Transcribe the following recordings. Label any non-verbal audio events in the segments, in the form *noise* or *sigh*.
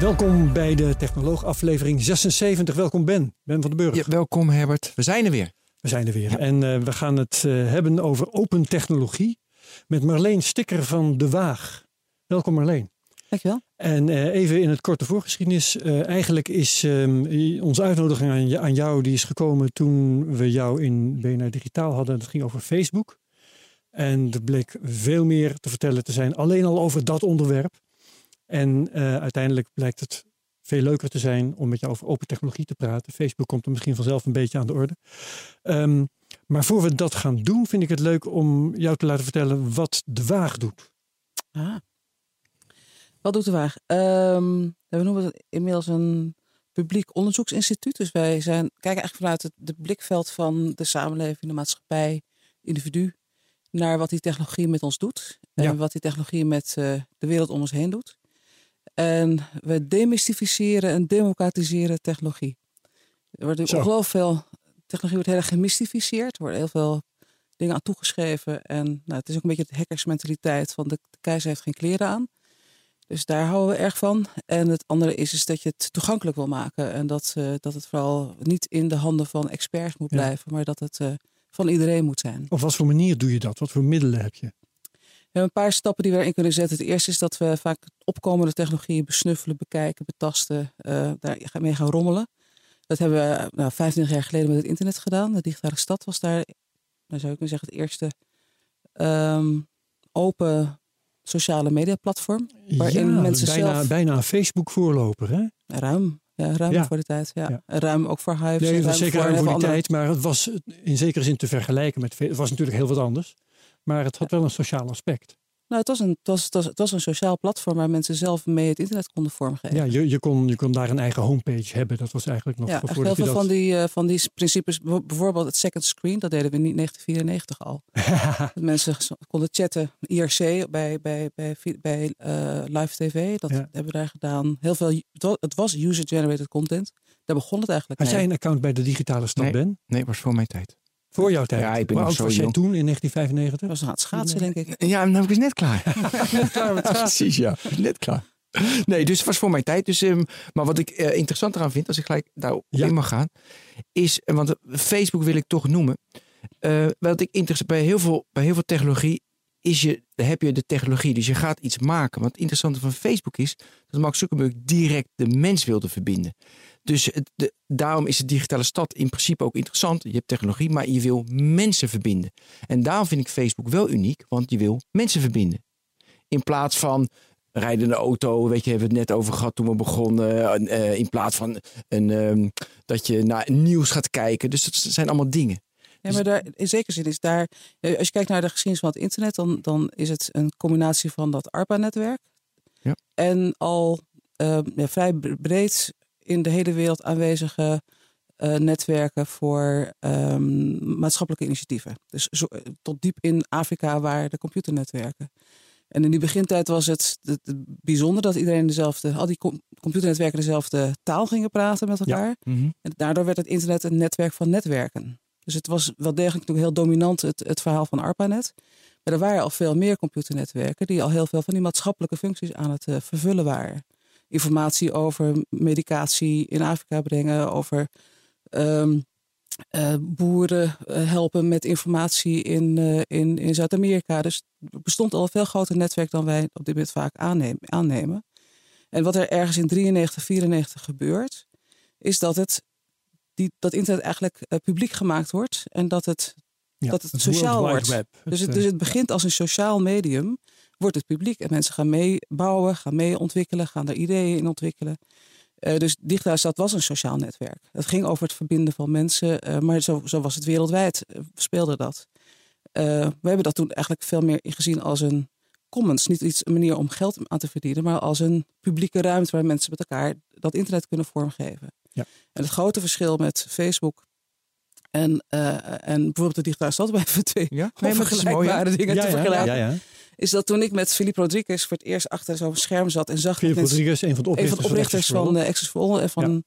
Welkom bij de Technoloog aflevering 76. Welkom Ben, Ben van den Burg. Ja, welkom Herbert, we zijn er weer. We zijn er weer en uh, we gaan het uh, hebben over open technologie met Marleen Stikker van De Waag. Welkom Marleen. Dankjewel. En uh, even in het korte voorgeschiedenis. eigenlijk is um, onze uitnodiging aan, aan, jou die is gekomen toen we jou in BNR Digitaal hadden. Het ging over Facebook. En er bleek veel meer te vertellen te zijn alleen al over dat onderwerp. En uh, uiteindelijk blijkt het veel leuker te zijn om met jou over open technologie te praten. Facebook komt er misschien vanzelf een beetje aan de orde. Um, maar voor we dat gaan doen, vind ik het leuk om jou te laten vertellen wat de Waag doet. Ah. Wat doet de Waag? Um, we noemen het inmiddels een publiek onderzoeksinstituut. Dus wij zijn, kijken eigenlijk vanuit het de blikveld van de samenleving, de maatschappij, individu, naar wat die technologie met ons doet. En ja. wat die technologie met uh, de wereld om ons heen doet. En we demystificeren en democratiseren technologie. Er wordt ongelooflijk veel, technologie wordt heel erg gemystificeerd. Er worden heel veel dingen aan toegeschreven. En nou, het is ook een beetje de hackersmentaliteit van de, de keizer heeft geen kleren aan. Dus daar houden we erg van. En het andere is, is dat je het toegankelijk wil maken. En dat, uh, dat het vooral niet in de handen van experts moet blijven, maar dat het uh, van iedereen moet zijn. Op wat voor manier doe je dat? Wat voor middelen heb je? We hebben een paar stappen die we erin kunnen zetten. Het eerste is dat we vaak opkomende technologieën besnuffelen, bekijken, betasten, uh, daarmee gaan rommelen. Dat hebben we nou, 25 jaar geleden met het internet gedaan. De digitale stad was daar, nou zou ik kunnen zeggen, het eerste um, open sociale media platform. Waarin ja, mensen bijna, zelf... bijna een Facebook voorloper, hè? Ruim. Ja, ruim ja. voor de tijd. Ja. ja. Ruim ook voor Hives. Nee, het was ruim zeker ruim voor die tijd, maar het was in zekere zin te vergelijken met. Het was natuurlijk heel wat anders. Maar het had wel een sociaal aspect. Nou, het was, een, het, was, het, was, het was een sociaal platform waar mensen zelf mee het internet konden vormgeven. Ja, je, je, kon, je kon daar een eigen homepage hebben. Dat was eigenlijk nog ja, voor heel veel dat... van, die, uh, van die principes, bijvoorbeeld het second screen, dat deden we in 1994 al. *laughs* dat mensen konden chatten, IRC bij, bij, bij, bij uh, live tv, dat ja. hebben we daar gedaan. Heel veel, het was user-generated content. Daar begon het eigenlijk Had mee. jij een account bij de digitale stad, nee, Ben? Nee, was voor mijn tijd. Voor jouw tijd? Ja, ik ben Hoe oud was jij toen in 1995? Dat was aan het schaatsen, denk ik. Ja, dan heb ik dus net klaar. *laughs* net klaar met schaatsen. *laughs* Precies, ja. Net klaar. Nee, dus het was voor mijn tijd. Dus, um, maar wat ik uh, interessant eraan vind, als ik gelijk daarop ja. in mag gaan, is, want Facebook wil ik toch noemen. Uh, wat ik interessant bij heel veel, bij heel veel technologie is je, heb je de technologie. Dus je gaat iets maken. Want het interessante van Facebook is dat Mark Zuckerberg direct de mens wilde verbinden. Dus het, de, daarom is de digitale stad in principe ook interessant. Je hebt technologie, maar je wil mensen verbinden. En daarom vind ik Facebook wel uniek, want je wil mensen verbinden. In plaats van rijdende auto, weet je, hebben we het net over gehad toen we begonnen. Uh, in plaats van een, um, dat je naar nieuws gaat kijken. Dus dat zijn allemaal dingen. Ja, maar daar, in zekere zin is daar, als je kijkt naar de geschiedenis van het internet, dan, dan is het een combinatie van dat ARPA-netwerk ja. en al uh, ja, vrij breed in de hele wereld aanwezige uh, netwerken voor um, maatschappelijke initiatieven. Dus zo, tot diep in Afrika waar de computernetwerken. En in die begintijd was het, het, het bijzonder dat iedereen dezelfde, al die com computernetwerken dezelfde taal gingen praten met elkaar. Ja. Mm -hmm. En daardoor werd het internet een netwerk van netwerken. Dus het was wel degelijk heel dominant, het, het verhaal van ARPANET. Maar er waren al veel meer computernetwerken die al heel veel van die maatschappelijke functies aan het uh, vervullen waren. Informatie over medicatie in Afrika brengen, over um, uh, boeren uh, helpen met informatie in, uh, in, in Zuid-Amerika. Dus er bestond al een veel groter netwerk dan wij op dit moment vaak aannemen. aannemen. En wat er ergens in 93, 94 gebeurt, is dat het die, dat internet eigenlijk uh, publiek gemaakt wordt en dat het, ja, dat het, het sociaal wordt. Web. Dus het, dus het begint als een sociaal medium, wordt het publiek en mensen gaan meebouwen, gaan mee ontwikkelen, gaan er ideeën in ontwikkelen. Uh, dus Digitale Stad was een sociaal netwerk. Het ging over het verbinden van mensen, uh, maar zo, zo, was het wereldwijd, speelde dat. we hebben dat toen eigenlijk veel meer gezien als een commons. Niet iets, een manier om geld aan te verdienen, maar als een publieke ruimte waar mensen met elkaar dat internet kunnen vormgeven. Ja. En het grote verschil met Facebook En, en bijvoorbeeld de digitale stad, bij even twee ja? *laughs* nee, vergelijkbare dingen ja, te vergelijken. Is dat toen ik met Philippe Rodriguez voor het eerst achter zo'n scherm zat en zag... Philippe Rodriguez, een van de oprichters, een van, de oprichters van, Access for All en van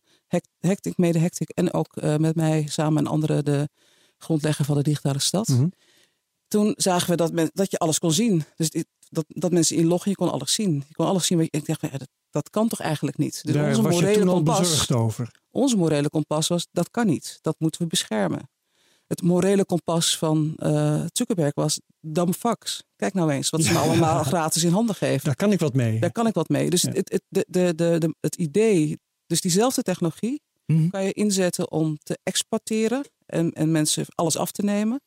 Hectic, mede Hectic. En ook uh, met mij samen en anderen de grondlegger van de digitale stad. Mm -hmm. Toen zagen we dat, men, dat je alles kon zien. Dus dat, dat mensen inloggen, je kon alles zien. Je kon alles zien. Ik dacht, ja, dat, dat kan toch eigenlijk niet? Dus Daar onze was morele je toen kompas, al bezorgd over? Onze morele kompas was, dat kan niet. Dat moeten we beschermen. Het morele kompas van uh, Zuckerberg was dumb fucks. Kijk nou eens wat ze me allemaal gratis in handen geven. Daar kan ik wat mee. Daar kan ik wat mee. Dus ja. het, het, de, de, de, het idee, dus diezelfde technologie Mhm. mm -hmm. kan je inzetten om te exporteren en, en mensen alles af te nemen.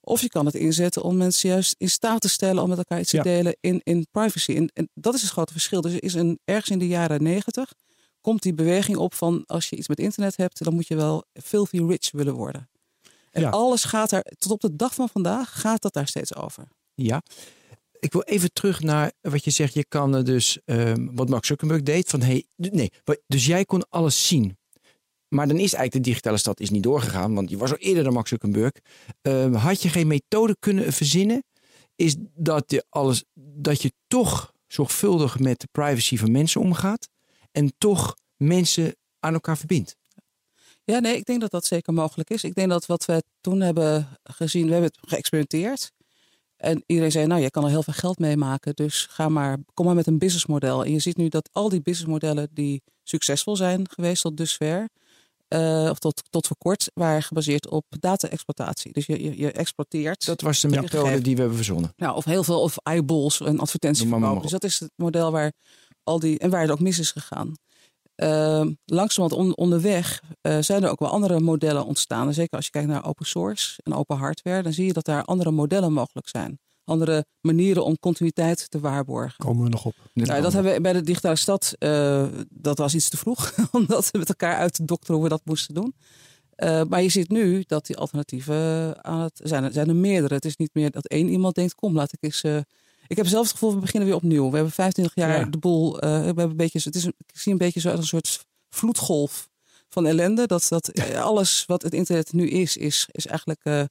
Of je kan het inzetten om mensen juist in staat te stellen om met elkaar iets te Ja. delen in, in privacy. En, en dat is het grote verschil. Dus er is een, ergens in de jaren negentig komt die beweging op van als je iets met internet hebt, dan moet je wel filthy rich willen worden. En Ja. alles gaat daar, tot op de dag van vandaag, gaat dat daar steeds over. Ja. Ik wil even terug naar wat je zegt. Je kan dus, ehm, wat Mark Zuckerberg deed, van hey, nee, dus jij kon alles zien. Maar dan is eigenlijk de digitale stad is niet doorgegaan, want je was al eerder dan Mark Zuckerberg. Ehm, had je geen methode kunnen verzinnen, is dat je alles, dat je toch zorgvuldig met de privacy van mensen omgaat en toch mensen aan elkaar verbindt. Ja, nee, ik denk dat dat zeker mogelijk is. Ik denk dat wat we toen hebben gezien, we hebben het geëxperimenteerd. En iedereen zei, nou, je kan er heel veel geld mee maken. Dus ga maar, kom maar met een businessmodel. En je ziet nu dat al die businessmodellen die succesvol zijn geweest tot dusver, eh, of tot, tot voor kort, waren gebaseerd op data-exploitatie. Dus je, je, je exporteert. Dat was de methode die we hebben verzonnen. Nou, of heel veel, of eyeballs en verkopen. Dus dat is het model waar al die, en waar het ook mis is gegaan. Ehm langzamerhand on, onderweg eh, zijn er ook wel andere modellen ontstaan. En zeker als je kijkt naar open source en open hardware, dan zie je dat daar andere modellen mogelijk zijn. Andere manieren om continuïteit te waarborgen. Komen we nog op. Nou, dat hebben we bij de digitale stad, eh, dat was iets te vroeg, *laughs* om dat met elkaar uit te dokteren hoe we dat moesten doen. Eh, maar je ziet nu dat die alternatieven aan het zijn. Er zijn er meerdere. Het is niet meer dat één iemand denkt: kom, laat ik eens. eh, ik heb zelf het gevoel, we beginnen weer opnieuw. We hebben 25 jaar Ja. de boel. eh, we hebben een beetje, het is ik zie een beetje zo als een soort vloedgolf van ellende. Dat, dat eh, alles wat het internet nu is, is, is eigenlijk eh,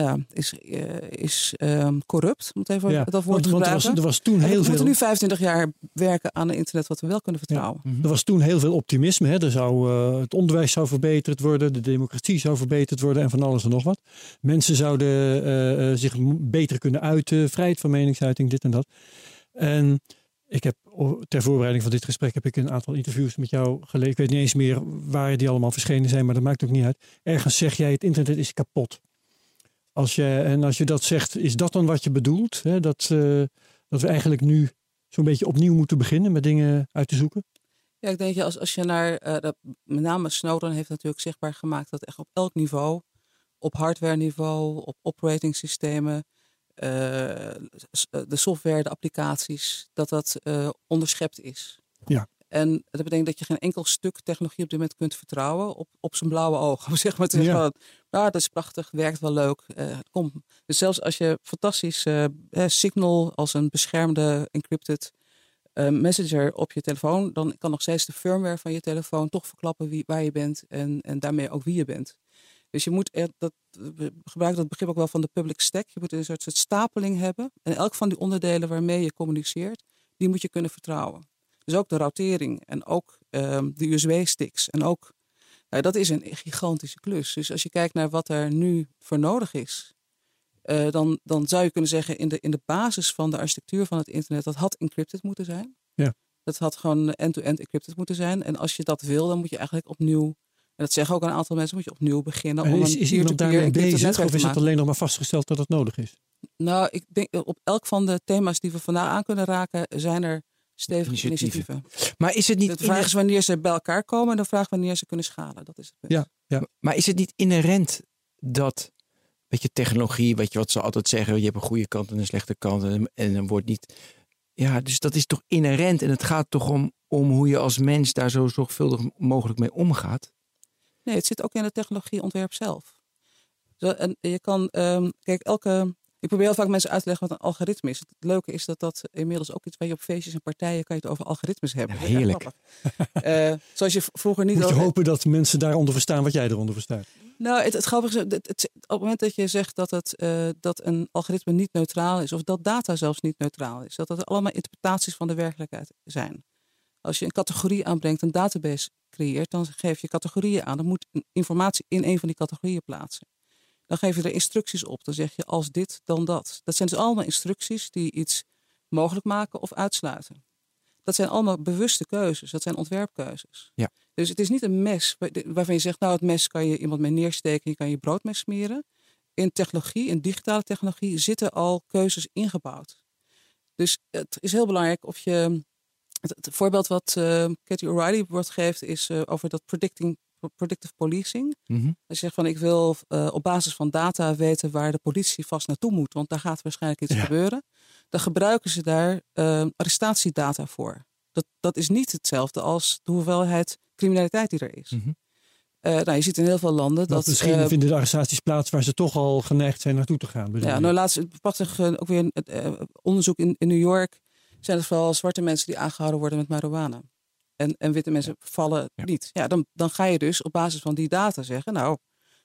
ja, is, eh, is ehm, corrupt. Moet even Ja, dat woord want, want er, was, gebruiken. er was toen En heel we moeten veel. nu 25 jaar werken aan een internet wat we wel kunnen vertrouwen. Er was toen heel veel optimisme. Hè. Er zou, eh, het onderwijs zou verbeterd worden, de democratie zou verbeterd worden en van alles en nog wat. Mensen zouden eh, eh, zich beter kunnen uiten, vrijheid van meningsuiting, dit en dat. En ik heb ter voorbereiding van dit gesprek heb ik een aantal interviews met jou gelezen. Ik weet niet eens meer waar die allemaal verschenen zijn, maar dat maakt ook niet uit. Ergens zeg jij het internet is kapot. Als je, en als je dat zegt, is dat dan wat je bedoelt? Hè? Dat, eh, dat we eigenlijk nu zo'n beetje opnieuw moeten beginnen met dingen uit te zoeken? Ja, ik denk je als, als je naar, eh, dat, met name Snowden heeft natuurlijk zichtbaar gemaakt dat echt op elk niveau, op hardware niveau, op operating systemen, eh, de software, de applicaties, dat dat onderschept is. Ja. En dat betekent dat je geen enkel stuk technologie op dit moment kunt vertrouwen op, op zijn blauwe ogen. *laughs* Om Zeg maar te zeggen, Ja. van, ah, dat is prachtig, werkt wel leuk, eh, kom. Dus zelfs als je fantastisch eh, Signal als een beschermde encrypted messenger op je telefoon, dan kan nog steeds de firmware van je telefoon toch verklappen wie, waar je bent en, en daarmee ook wie je bent. Dus je moet, er, dat, we gebruiken dat begrip ook wel van de public stack. Je moet een soort, soort stapeling hebben. En elk van die onderdelen waarmee je communiceert, die moet je kunnen vertrouwen. Dus ook de routering en ook ehm, de USB-sticks. En ook, nou, dat is een gigantische klus. Dus als je kijkt naar wat er nu voor nodig is, eh, dan, dan zou je kunnen zeggen in de, in de basis van de architectuur van het internet, dat had encrypted moeten zijn. Ja. Dat had gewoon end-to-end encrypted moeten zijn. En als je dat wil, dan moet je eigenlijk opnieuw, en dat zeggen ook een aantal mensen, moet je opnieuw beginnen. En om is, een is iemand daarmee bezig of is het alleen nog maar vastgesteld dat het nodig is? Nou, ik denk eh, op elk van de thema's die we vandaag aan kunnen raken, zijn er stevige Initiatieven. initiatieven. Maar is het niet, De vraag is wanneer ze bij elkaar komen en de vraag wanneer ze kunnen schalen. Dat is het punt. Ja, ja. Maar is het niet inherent dat, weet je, technologie, weet je wat ze altijd zeggen, je hebt een goede kant en een slechte kant en, en dan wordt niet. Ja, dus dat is toch inherent en het gaat toch om, om hoe je als mens daar zo zorgvuldig mogelijk mee omgaat. Nee, het zit ook in het technologieontwerp zelf. Zo, en je kan, ehm, kijk, elke, Ik probeer heel vaak mensen uit te leggen wat een algoritme is. Het leuke is dat dat inmiddels ook iets waar je op feestjes en partijen kan je het over algoritmes hebben. Ja, heerlijk. Uh, zoals je vroeger niet. Moet je hopen dat mensen daaronder verstaan wat jij eronder verstaat. Nou, het, het grappige is, het, het, op het moment dat je zegt dat, het, uh, dat een algoritme niet neutraal is, of dat data zelfs niet neutraal is, dat het allemaal interpretaties van de werkelijkheid zijn. Als je een categorie aanbrengt, een database creëert, dan geef je categorieën aan. Dan moet informatie in een van die categorieën plaatsen. Dan geef je er instructies op. Dan zeg je als dit, dan dat. Dat zijn dus allemaal instructies die iets mogelijk maken of uitsluiten. Dat zijn allemaal bewuste keuzes. Dat zijn ontwerpkeuzes. Ja. Dus het is niet een mes waarvan je zegt, nou het mes kan je iemand mee neersteken, je kan je broodmes smeren. In technologie, in digitale technologie, zitten al keuzes ingebouwd. Dus het is heel belangrijk of je. Het, voorbeeld wat uh, Katie O'Reilly wordt geeft is uh, over dat predicting predictive policing. Mhm. Als je zegt van ik wil uh, op basis van data weten waar de politie vast naartoe moet, want daar gaat waarschijnlijk iets Ja. gebeuren. Dan gebruiken ze daar uh, arrestatiedata voor. Dat, dat is niet hetzelfde als de hoeveelheid criminaliteit die er is. Mhm. Uh, nou, je ziet in heel veel landen dat. Dat misschien uh, vinden de arrestaties plaats waar ze toch al geneigd zijn naartoe te gaan. ja, je? nou laatst prachtig uh, ook weer een onderzoek in, in New York. Zijn het vooral zwarte mensen die aangehouden worden met marihuana. En, en witte mensen vallen Ja. niet. Ja, dan, dan ga je dus op basis van die data zeggen, nou,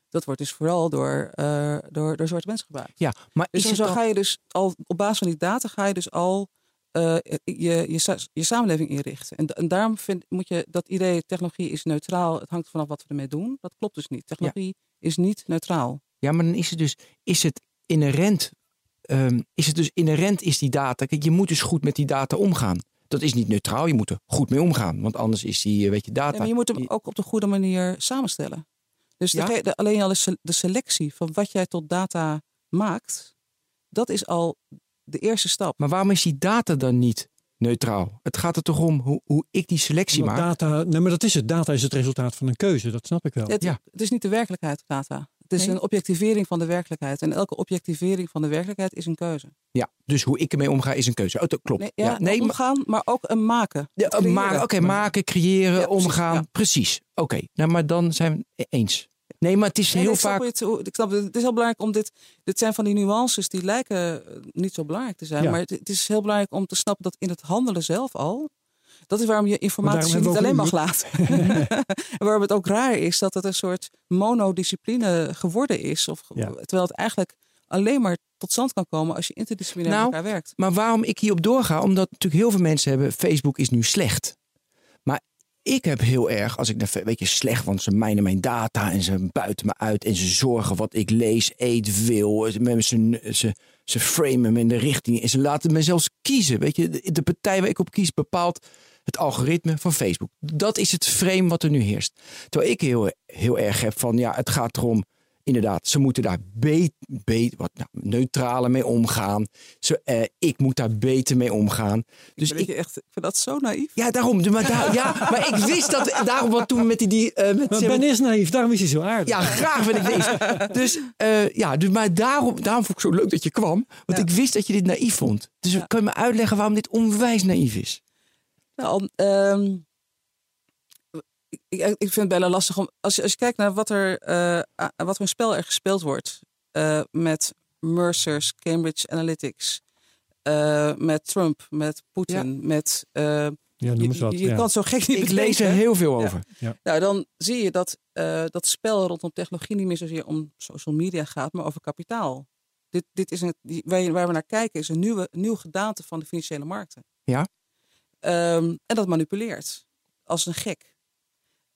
dat wordt dus vooral door, uh, door, door zwarte mensen gebruikt. Ja, maar Dus zo dan- ga je dus al op basis van die data ga je dus al uh, je, je, je samenleving inrichten. En, en daarom vind, moet je dat idee, technologie is neutraal, het hangt vanaf wat we ermee doen. Dat klopt dus niet. Technologie is niet neutraal. Ja, maar dan is het dus, is het inherent, ehm, is het dus inherent is die data. Kijk, je moet dus goed met die data omgaan. Dat is niet neutraal, je moet er goed mee omgaan. Want anders is die, eh, weet je, data. Ja, maar je moet hem ook op de goede manier samenstellen. Dus Ja? de, de- alleen al de, se- de selectie van wat jij tot data maakt, dat is al de eerste stap. Maar waarom is die data dan niet neutraal? Het gaat er toch om hoe, hoe ik die selectie maak. data, nee, maar dat is het. Data is het resultaat van een keuze, dat snap ik wel. Het, Ja. het is niet de werkelijkheid, data. Het is Nee. een objectivering van de werkelijkheid. En elke objectivering van de werkelijkheid is een keuze. Ja, dus hoe ik ermee omga is een keuze. Oh, dat klopt. Nee, ja, ja, nee, maar, omgaan, maar ook een maken. ja, maar, oké, maken, creëren, Ja, omgaan. ja. Precies. Oké, nou, maar dan zijn we het eens. Nee, maar het is heel vaak. het, ik snap het. Het is heel belangrijk om dit. Dit zijn van die nuances die lijken eh, niet zo belangrijk te zijn. Maar het, het is heel belangrijk om te snappen dat in het handelen zelf al. Dat is waarom je informatie hebben niet alleen mag laten. en *laughs* waarom het ook raar is dat het een soort monodiscipline geworden is. Of, Ja. Terwijl het eigenlijk alleen maar tot stand kan komen als je interdisciplinair Nou, met elkaar werkt. Maar waarom ik hierop doorga? Omdat natuurlijk heel veel mensen hebben... Facebook is nu slecht. Maar ik heb heel erg, als ik naar... Weet je, slecht, want ze mijnen mijn data... en ze buiten me uit... en ze zorgen wat ik lees, eet, wil. Ze, ze, ze, ze framen me in de richting... en ze laten me zelfs kiezen. Weet je, de partij waar ik op kies bepaalt... het algoritme van Facebook. Dat is het frame wat er nu heerst. Terwijl ik heel, heel erg heb van... ja, het gaat erom... Inderdaad, ze moeten daar beet, beet, wat nou, neutraler mee omgaan. Ze, eh, ik moet daar beter mee omgaan. Dus ik, ik, echt, ik vind dat zo naïef. ja, daarom. Maar, daar, ja, maar ik wist dat. Daarom, want toen met die. die eh, met, Maar Ben is naïef, daarom is hij zo aardig. ja, graag ben ik deze. Dus eh, ja, dus, maar daarom, daarom vond ik zo leuk dat je kwam. Want Ja. ik wist dat je dit naïef vond. Dus kan je me uitleggen waarom dit onwijs naïef is? Nou, ehm, ik, ik, vind het bijna lastig om. Als je, als je kijkt naar wat, er, eh, wat voor een spel er gespeeld wordt. eh, met Mercer's, Cambridge Analytics. eh, met Trump, met Poetin, met. eh, Ja, noem eens je wat. je ja. kan het zo gek niet Ik lees er heel veel over. Nou, dan zie je dat eh, dat spel rondom technologie niet meer zozeer om social media gaat, maar over kapitaal. Dit, dit is een, die, waar, je- waar we naar kijken is een nieuwe, nieuw gedaante van de financiële markten. Ja. Ehm, en dat manipuleert als een gek.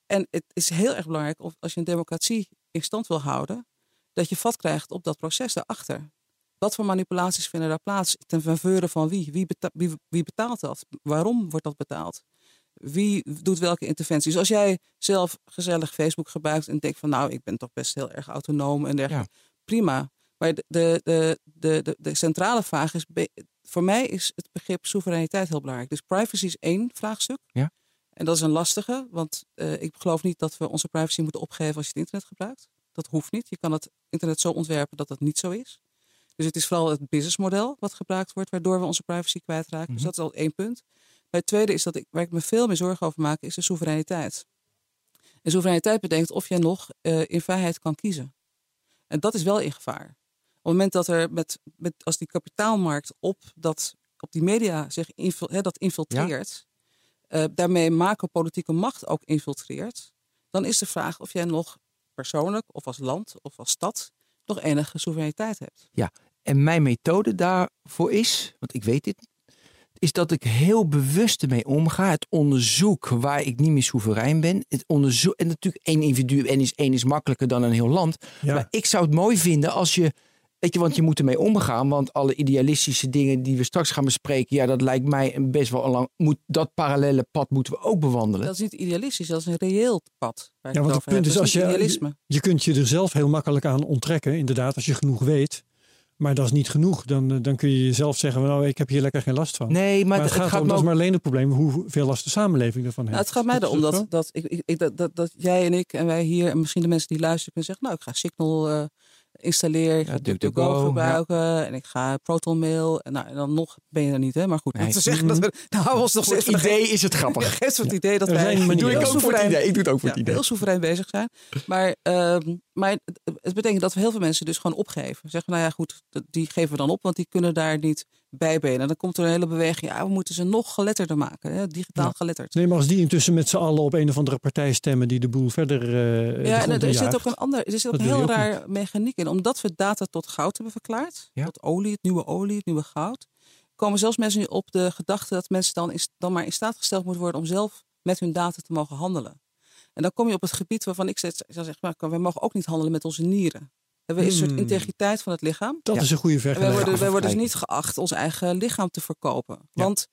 En het is heel erg belangrijk of, als je een democratie in stand wil houden, dat je vat krijgt op dat proces daarachter. Wat voor manipulaties vinden daar plaats? Ten faveur van wie? Wie, beta- wie? wie betaalt dat? Waarom wordt dat betaald? Wie doet welke interventies? Als jij zelf gezellig Facebook gebruikt en denkt van nou, ik ben toch best heel erg autonoom en dergelijke. Prima. Maar de, de, de, de, de, centrale vraag is, voor mij is het begrip soevereiniteit heel belangrijk. Dus privacy is één vraagstuk. Ja. En dat is een lastige, want eh, ik geloof niet dat we onze privacy moeten opgeven als je het internet gebruikt. Dat hoeft niet. Je kan het internet zo ontwerpen dat dat niet zo is. Dus het is vooral het businessmodel wat gebruikt wordt, waardoor we onze privacy kwijtraken. Dus Mhm. dat is al één punt. Maar het tweede is dat ik, waar ik me veel meer zorgen over maak, is de soevereiniteit. En soevereiniteit betekent of jij nog eh, in vrijheid kan kiezen. En dat is wel in gevaar. Het moment dat er met, met als die kapitaalmarkt op, dat, op die media zich infil, hè, dat infiltreert, eh, daarmee macro-politieke macht ook infiltreert, dan is de vraag of jij nog persoonlijk of als land of als stad nog enige soevereiniteit hebt. Ja, en mijn methode daarvoor is, want ik weet dit, is dat ik heel bewust ermee omga. Het onderzoek waar ik niet meer soeverein ben. Het onderzoek, en natuurlijk één individu en is één is makkelijker dan een heel land. Ja. Maar ik zou het mooi vinden als je, weet je, want je moet ermee omgaan. Want alle idealistische dingen die we straks gaan bespreken, ja, dat lijkt mij een best wel een lang. Moet, dat parallele pad moeten we ook bewandelen. Dat is niet idealistisch, dat is een reëel pad. Ja, want het het punt is, als Dat je, je kunt je er zelf heel makkelijk aan onttrekken, inderdaad, als je genoeg weet. Maar dat is niet genoeg. Dan, eh, dan kun je jezelf zeggen, nou, ik heb hier lekker geen last van. Nee, maar, maar het, het gaat, gaat om, me dat is maar alleen het probleem hoeveel last de samenleving ervan heeft. Nou, het gaat mij erom dat, zo? dat, ik, ik, dat, dat, dat jij en ik en wij hier en misschien de mensen die luisteren kunnen zeggen, nou ik ga Signal eh, installeren, ik Ja, ga DuckDuckGo, DuckDuckGo ja. gebruiken en ik ga Proton Mail. En, nou, en dan nog ben je er niet, hè? Maar goed, Nee. te zeggen dat we, *laughs* nou houden we ons nog voor het steeds idee is het grappig. *laughs* Het idee dat wij. Doe ik ook voor het idee. Ik doe het ook voor het idee. heel soeverein bezig zijn. Maar, ehm, maar het, betekent dat heel veel mensen dus gewoon opgeven. Zeggen, nou ja, goed, die geven we dan op, want die kunnen daar niet bij benen. En dan komt er een hele beweging, ja, we moeten ze nog geletterder maken, hè, digitaal Ja. geletterd. Nee, maar als die intussen met z'n allen op een of andere partij stemmen die de boel verder de Ja, en er zit ook een ander, er zit ook een heel raar mechaniek in. Omdat we data tot goud hebben verklaard, Ja. tot olie, het nieuwe olie, het nieuwe goud, komen zelfs mensen nu op de gedachte dat mensen dan, is, dan maar in staat gesteld moeten worden om zelf met hun data te mogen handelen. En dan kom je op het gebied waarvan ik zeggen, maar wij mogen ook niet handelen met onze nieren. Er is een soort Hmm. integriteit van het lichaam. Dat Ja. is een goede En wij vergelijking. worden, wij worden dus vergelijking. niet geacht ons eigen lichaam te verkopen. Ja. Want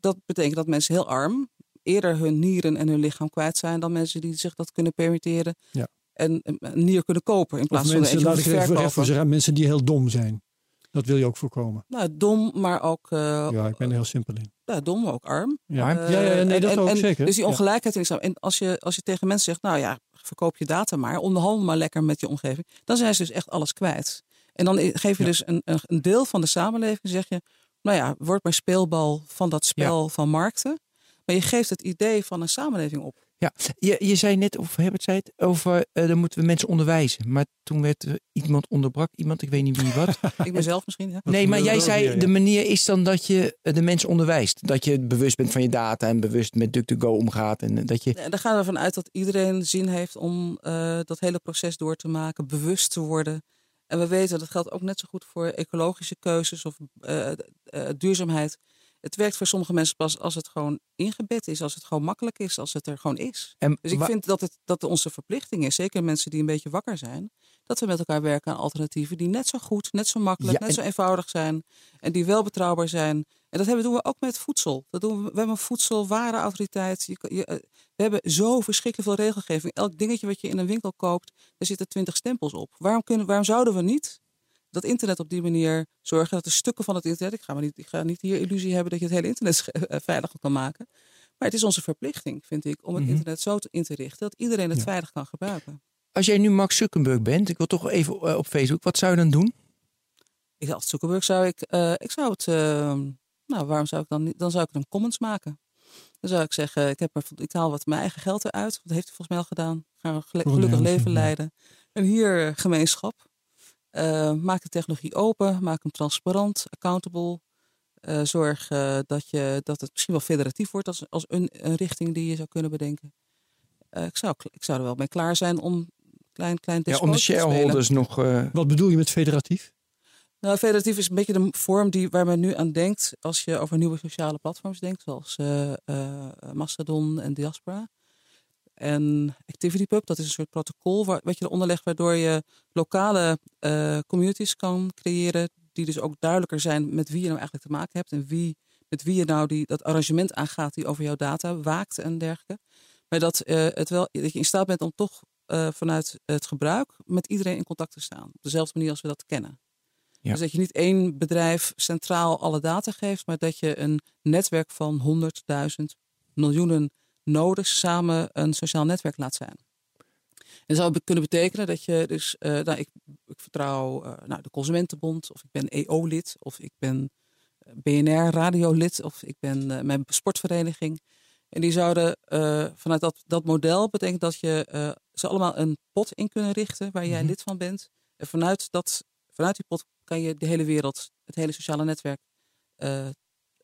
dat betekent dat mensen heel arm eerder hun nieren en hun lichaam kwijt zijn dan mensen die zich dat kunnen permitteren. Ja. En een een nier kunnen kopen in Of plaats van mensen, eentje laat ik even recht voor zeggen, mensen die heel dom zijn. Dat wil je ook voorkomen. Nou, dom, maar ook eh, Ja, ik ben er heel simpel in. Ja, dom, maar ook arm. Ja, Maar- ja, ja, ja, nee, Eh, dat en- ook en zeker. Dus die Ja. ongelijkheid in islam. En als je, als je tegen mensen zegt, nou ja, verkoop je data maar, onderhandel maar lekker met je omgeving, dan zijn ze dus echt alles kwijt. En dan geef je Ja. dus een, een, een deel van de samenleving, zeg je, nou ja, word maar speelbal van dat spel van markten. Maar je geeft het idee van een samenleving op. Ja, je, je zei net, of Herbert zei het, over eh dan moeten we mensen onderwijzen. Maar toen werd er iemand onderbrak, iemand, ik weet niet wie wat. *laughs* Ik mezelf misschien, ja. Nee, maar jij zei, weer, de ja. manier is dan dat je eh, de mensen onderwijst. Dat je bewust bent van je data en bewust met DuckDuckGo omgaat. En eh, dat je, En daar gaan we ervan uit dat iedereen zin heeft om eh, dat hele proces door te maken, bewust te worden. En we weten, dat geldt ook net zo goed voor ecologische keuzes of eh, eh, duurzaamheid. Het werkt voor sommige mensen pas als het gewoon ingebed is, als het gewoon makkelijk is, als het er gewoon is. en Dus ik vind dat het dat onze verplichting is, zeker mensen die een beetje wakker zijn, dat we met elkaar werken aan alternatieven die net zo goed, net zo makkelijk, Ja, net zo eenvoudig zijn en die wel betrouwbaar zijn. En dat hebben, doen we ook met voedsel. Dat doen we, we hebben een voedselwarenautoriteit. Je, je, eh, we hebben zo verschrikkelijk veel regelgeving. Elk dingetje wat je in een winkel koopt, daar zitten twintig stempels op. Waarom, kunnen, waarom zouden we niet dat internet op die manier zorgen dat de stukken van het internet. Ik ga, maar niet, ik ga niet hier illusie hebben dat je het hele internet *laughs* eh, veilig kan maken. Maar het is onze verplichting, vind ik, om het Mhm. internet zo in te richten dat iedereen het Ja. veilig kan gebruiken. als jij nu Mark Zuckerberg bent, ik wil toch even eh, op Facebook, wat zou je dan doen? Ik als Zuckerberg zou ik, eh, ik zou het, eh, nou waarom zou ik dan niet, dan zou ik een comments maken. Dan zou ik zeggen, ik, heb er, ik haal wat mijn eigen geld eruit. Dat heeft hij volgens mij al gedaan. Ga een gele- Voor gelukkig leven leiden. En hier gemeenschap. Eh, maak de technologie open, maak hem transparant, accountable. Eh, zorg eh, dat, je, dat het misschien wel federatief wordt als, als een, een richting die je zou kunnen bedenken. Eh, ik, zou, ik zou er wel mee klaar zijn om klein, klein Ja, om de shareholders nog... eh, Wat bedoel je met federatief? Nou, federatief is een beetje de vorm die, waar men nu aan denkt als je over nieuwe sociale platforms denkt, zoals eh, eh, Mastodon en Diaspora. En ActivityPub, dat is een soort protocol waar, wat je eronder legt, waardoor je lokale eh, communities kan creëren, die dus ook duidelijker zijn met wie je nou eigenlijk te maken hebt en wie, met wie je nou die, dat arrangement aangaat die over jouw data waakt en dergelijke. Maar dat, eh, het wel, dat je in staat bent om toch eh, vanuit het gebruik met iedereen in contact te staan. Op dezelfde manier als we dat kennen. Ja. Dus dat je niet één bedrijf centraal alle data geeft, maar dat je een netwerk van honderdduizend miljoenen nodes samen een sociaal netwerk laat zijn. En dat zou kunnen betekenen dat je dus, eh, nou, ik, ik vertrouw eh, nou, de Consumentenbond, of ik ben EO-lid, of ik ben BNR-radiolid, of ik ben eh, mijn sportvereniging. En die zouden eh, vanuit dat, dat model betekent dat je eh, ze allemaal een pot in kunnen richten waar jij Mhm. lid van bent. En vanuit dat vanuit die pot kan je de hele wereld, het hele sociale netwerk uh,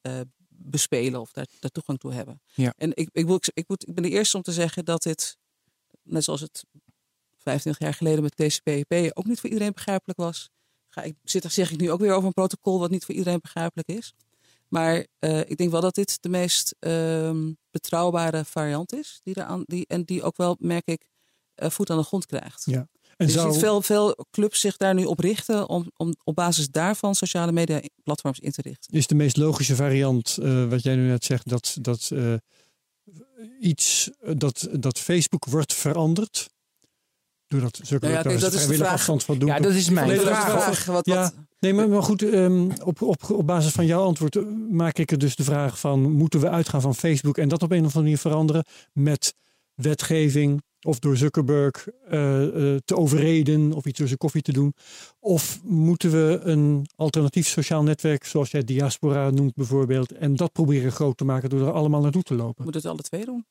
uh, bespelen of daar, daar, toegang toe hebben. Ja. En ik, ik, wil, ik, moet, ik ben de eerste om te zeggen dat dit, net zoals het 25 jaar geleden met TCP/IP ook niet voor iedereen begrijpelijk was. Ga ik, zit, zeg ik nu ook weer over een protocol wat niet voor iedereen begrijpelijk is. Maar uh, ik denk wel dat dit de meest uh, betrouwbare variant is. Die eraan, die, en die ook wel, merk ik, uh, voet aan de grond krijgt. Ja. En dus zou... je ziet veel, veel clubs zich daar nu op richten om, om op basis daarvan sociale media platforms in te richten. Is de meest logische variant, uh, wat jij nu net zegt, dat, dat uh, iets dat, dat Facebook wordt veranderd? Doordat zulke nou ja, kijk, dat is de vraag. afstand van doen. Ja, dat is mijn Nee, vraag. dat is vraag. Wat, Ja, wat, nee, maar, maar goed, um, op, op, op basis van jouw antwoord uh, maak ik er dus de vraag van, moeten we uitgaan van Facebook en dat op een of andere manier veranderen met wetgeving of door Zuckerberg uh, uh, te overreden of iets door zijn koffie te doen? Of moeten we een alternatief sociaal netwerk, zoals jij diaspora noemt bijvoorbeeld, en dat proberen groot te maken door er allemaal naartoe te lopen? We moeten het alle twee doen.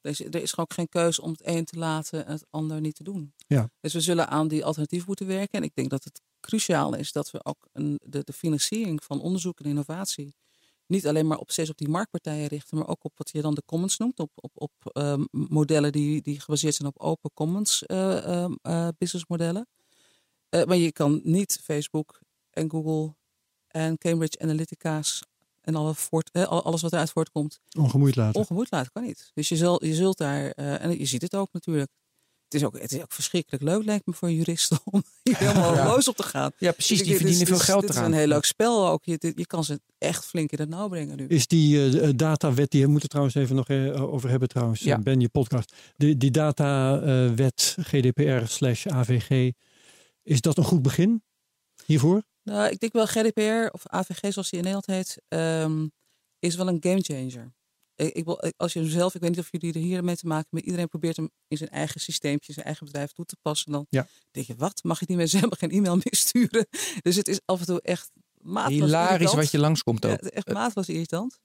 Er is, er is gewoon geen keuze om het een te laten en het ander niet te doen. Ja. Dus we zullen aan die alternatief moeten werken. En ik denk dat het cruciaal is dat we ook een, de, de financiering van onderzoek en innovatie niet alleen maar op steeds op die marktpartijen richten, maar ook op wat je dan de commons noemt, op, op, op uh, modellen die, die gebaseerd zijn op open commons uh, uh, businessmodellen. maar je kan niet Facebook en Google en Cambridge Analytica's en alle voort, alles wat eruit voortkomt. Ongemoeid laten. Ongemoeid laten kan niet. Dus je, zult, je zult daar, en je ziet het ook natuurlijk. Het is ook, het is ook verschrikkelijk leuk, lijkt me, voor juristen *laughs* om hier *laughs* helemaal ja. los op te gaan. Ja, precies. Die verdienen dus, veel geld Het eraan. is een heel leuk spel ook. Je, je kan ze echt flink in het nauw brengen nu. Is die uh, datawet, die we moeten trouwens even nog uh, over hebben trouwens, Ja. Ben, je podcast. Die, die datawet GDPR slash AVG, is dat een goed begin hiervoor? Nou, ik denk wel GDPR of AVG zoals die in Nederland heet, um, is wel een gamechanger. Ik, ik, wil- als je hem zelf, ik weet niet of jullie er hier mee te maken hebben, iedereen probeert hem in zijn eigen systeempje, zijn eigen bedrijf toe te passen. Dan Ja. denk je, wat? Mag ik die mensen helemaal geen e-mail meer sturen? Dus het is af en toe echt Hilarisch irritant. wat je langskomt Ja, ook. is echt mateloos irritant.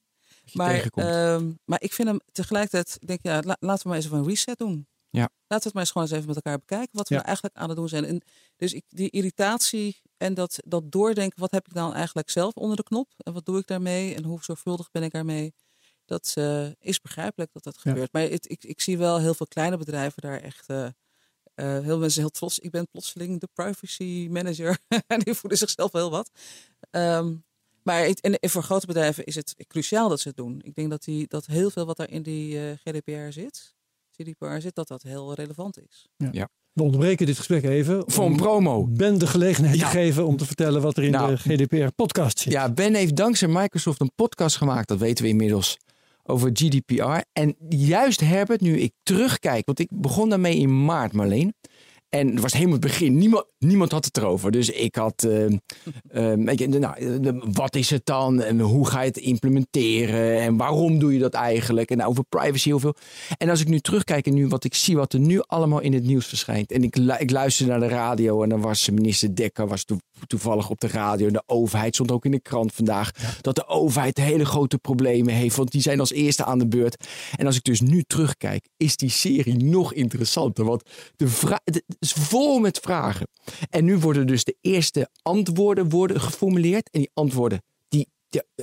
Maar, ehm, maar ik vind hem tegelijkertijd, ik denk ja, la- laten we maar eens even een reset doen. Ja. Laten we het maar eens gewoon eens even met elkaar bekijken wat we Ja. nou eigenlijk aan het doen zijn. En dus ik, die irritatie en dat, dat doordenken, wat heb ik dan eigenlijk zelf onder de knop? En wat doe ik daarmee? En hoe zorgvuldig ben ik daarmee? Dat eh, is begrijpelijk dat dat Ja. gebeurt. Maar het, ik, ik zie wel heel veel kleine bedrijven daar echt... eh, eh, heel veel mensen heel trots. Ik ben plotseling de privacy manager. *laughs* en die voelen zichzelf wel wat. Ehm, maar het, en voor grote bedrijven is het cruciaal dat ze het doen. Ik denk dat, die, dat heel veel wat daar in die eh, GDPR zit, GDPR zit, dat dat heel relevant is. We onderbreken dit gesprek even. Voor een om promo. Ben de gelegenheid Ja. te geven om te vertellen wat er in Nou. de GDPR-podcast zit. Ja, Ben heeft dankzij Microsoft een podcast gemaakt, dat weten we inmiddels, over GDPR. En juist Herbert, nu ik terugkijk, want ik begon daarmee in maart, Marleen. En het was helemaal het begin. Niemand, niemand had het erover. Dus ik had, eh, eh, nou, eh, wat is het dan? En hoe ga je het implementeren? En waarom doe je dat eigenlijk? En over privacy heel veel. En als ik nu terugkijk en nu wat ik zie, wat er nu allemaal in het nieuws verschijnt. En ik, ik luisterde naar de radio en dan was minister Dekker was toe- toevallig op de radio. En de overheid stond ook in de krant vandaag. Dat de overheid hele grote problemen heeft. Want die zijn als eerste aan de beurt. En als ik dus nu terugkijk, is die serie nog interessanter. Want de vra- het is vol met vragen. En nu worden dus de eerste antwoorden worden geformuleerd. En die antwoorden, die,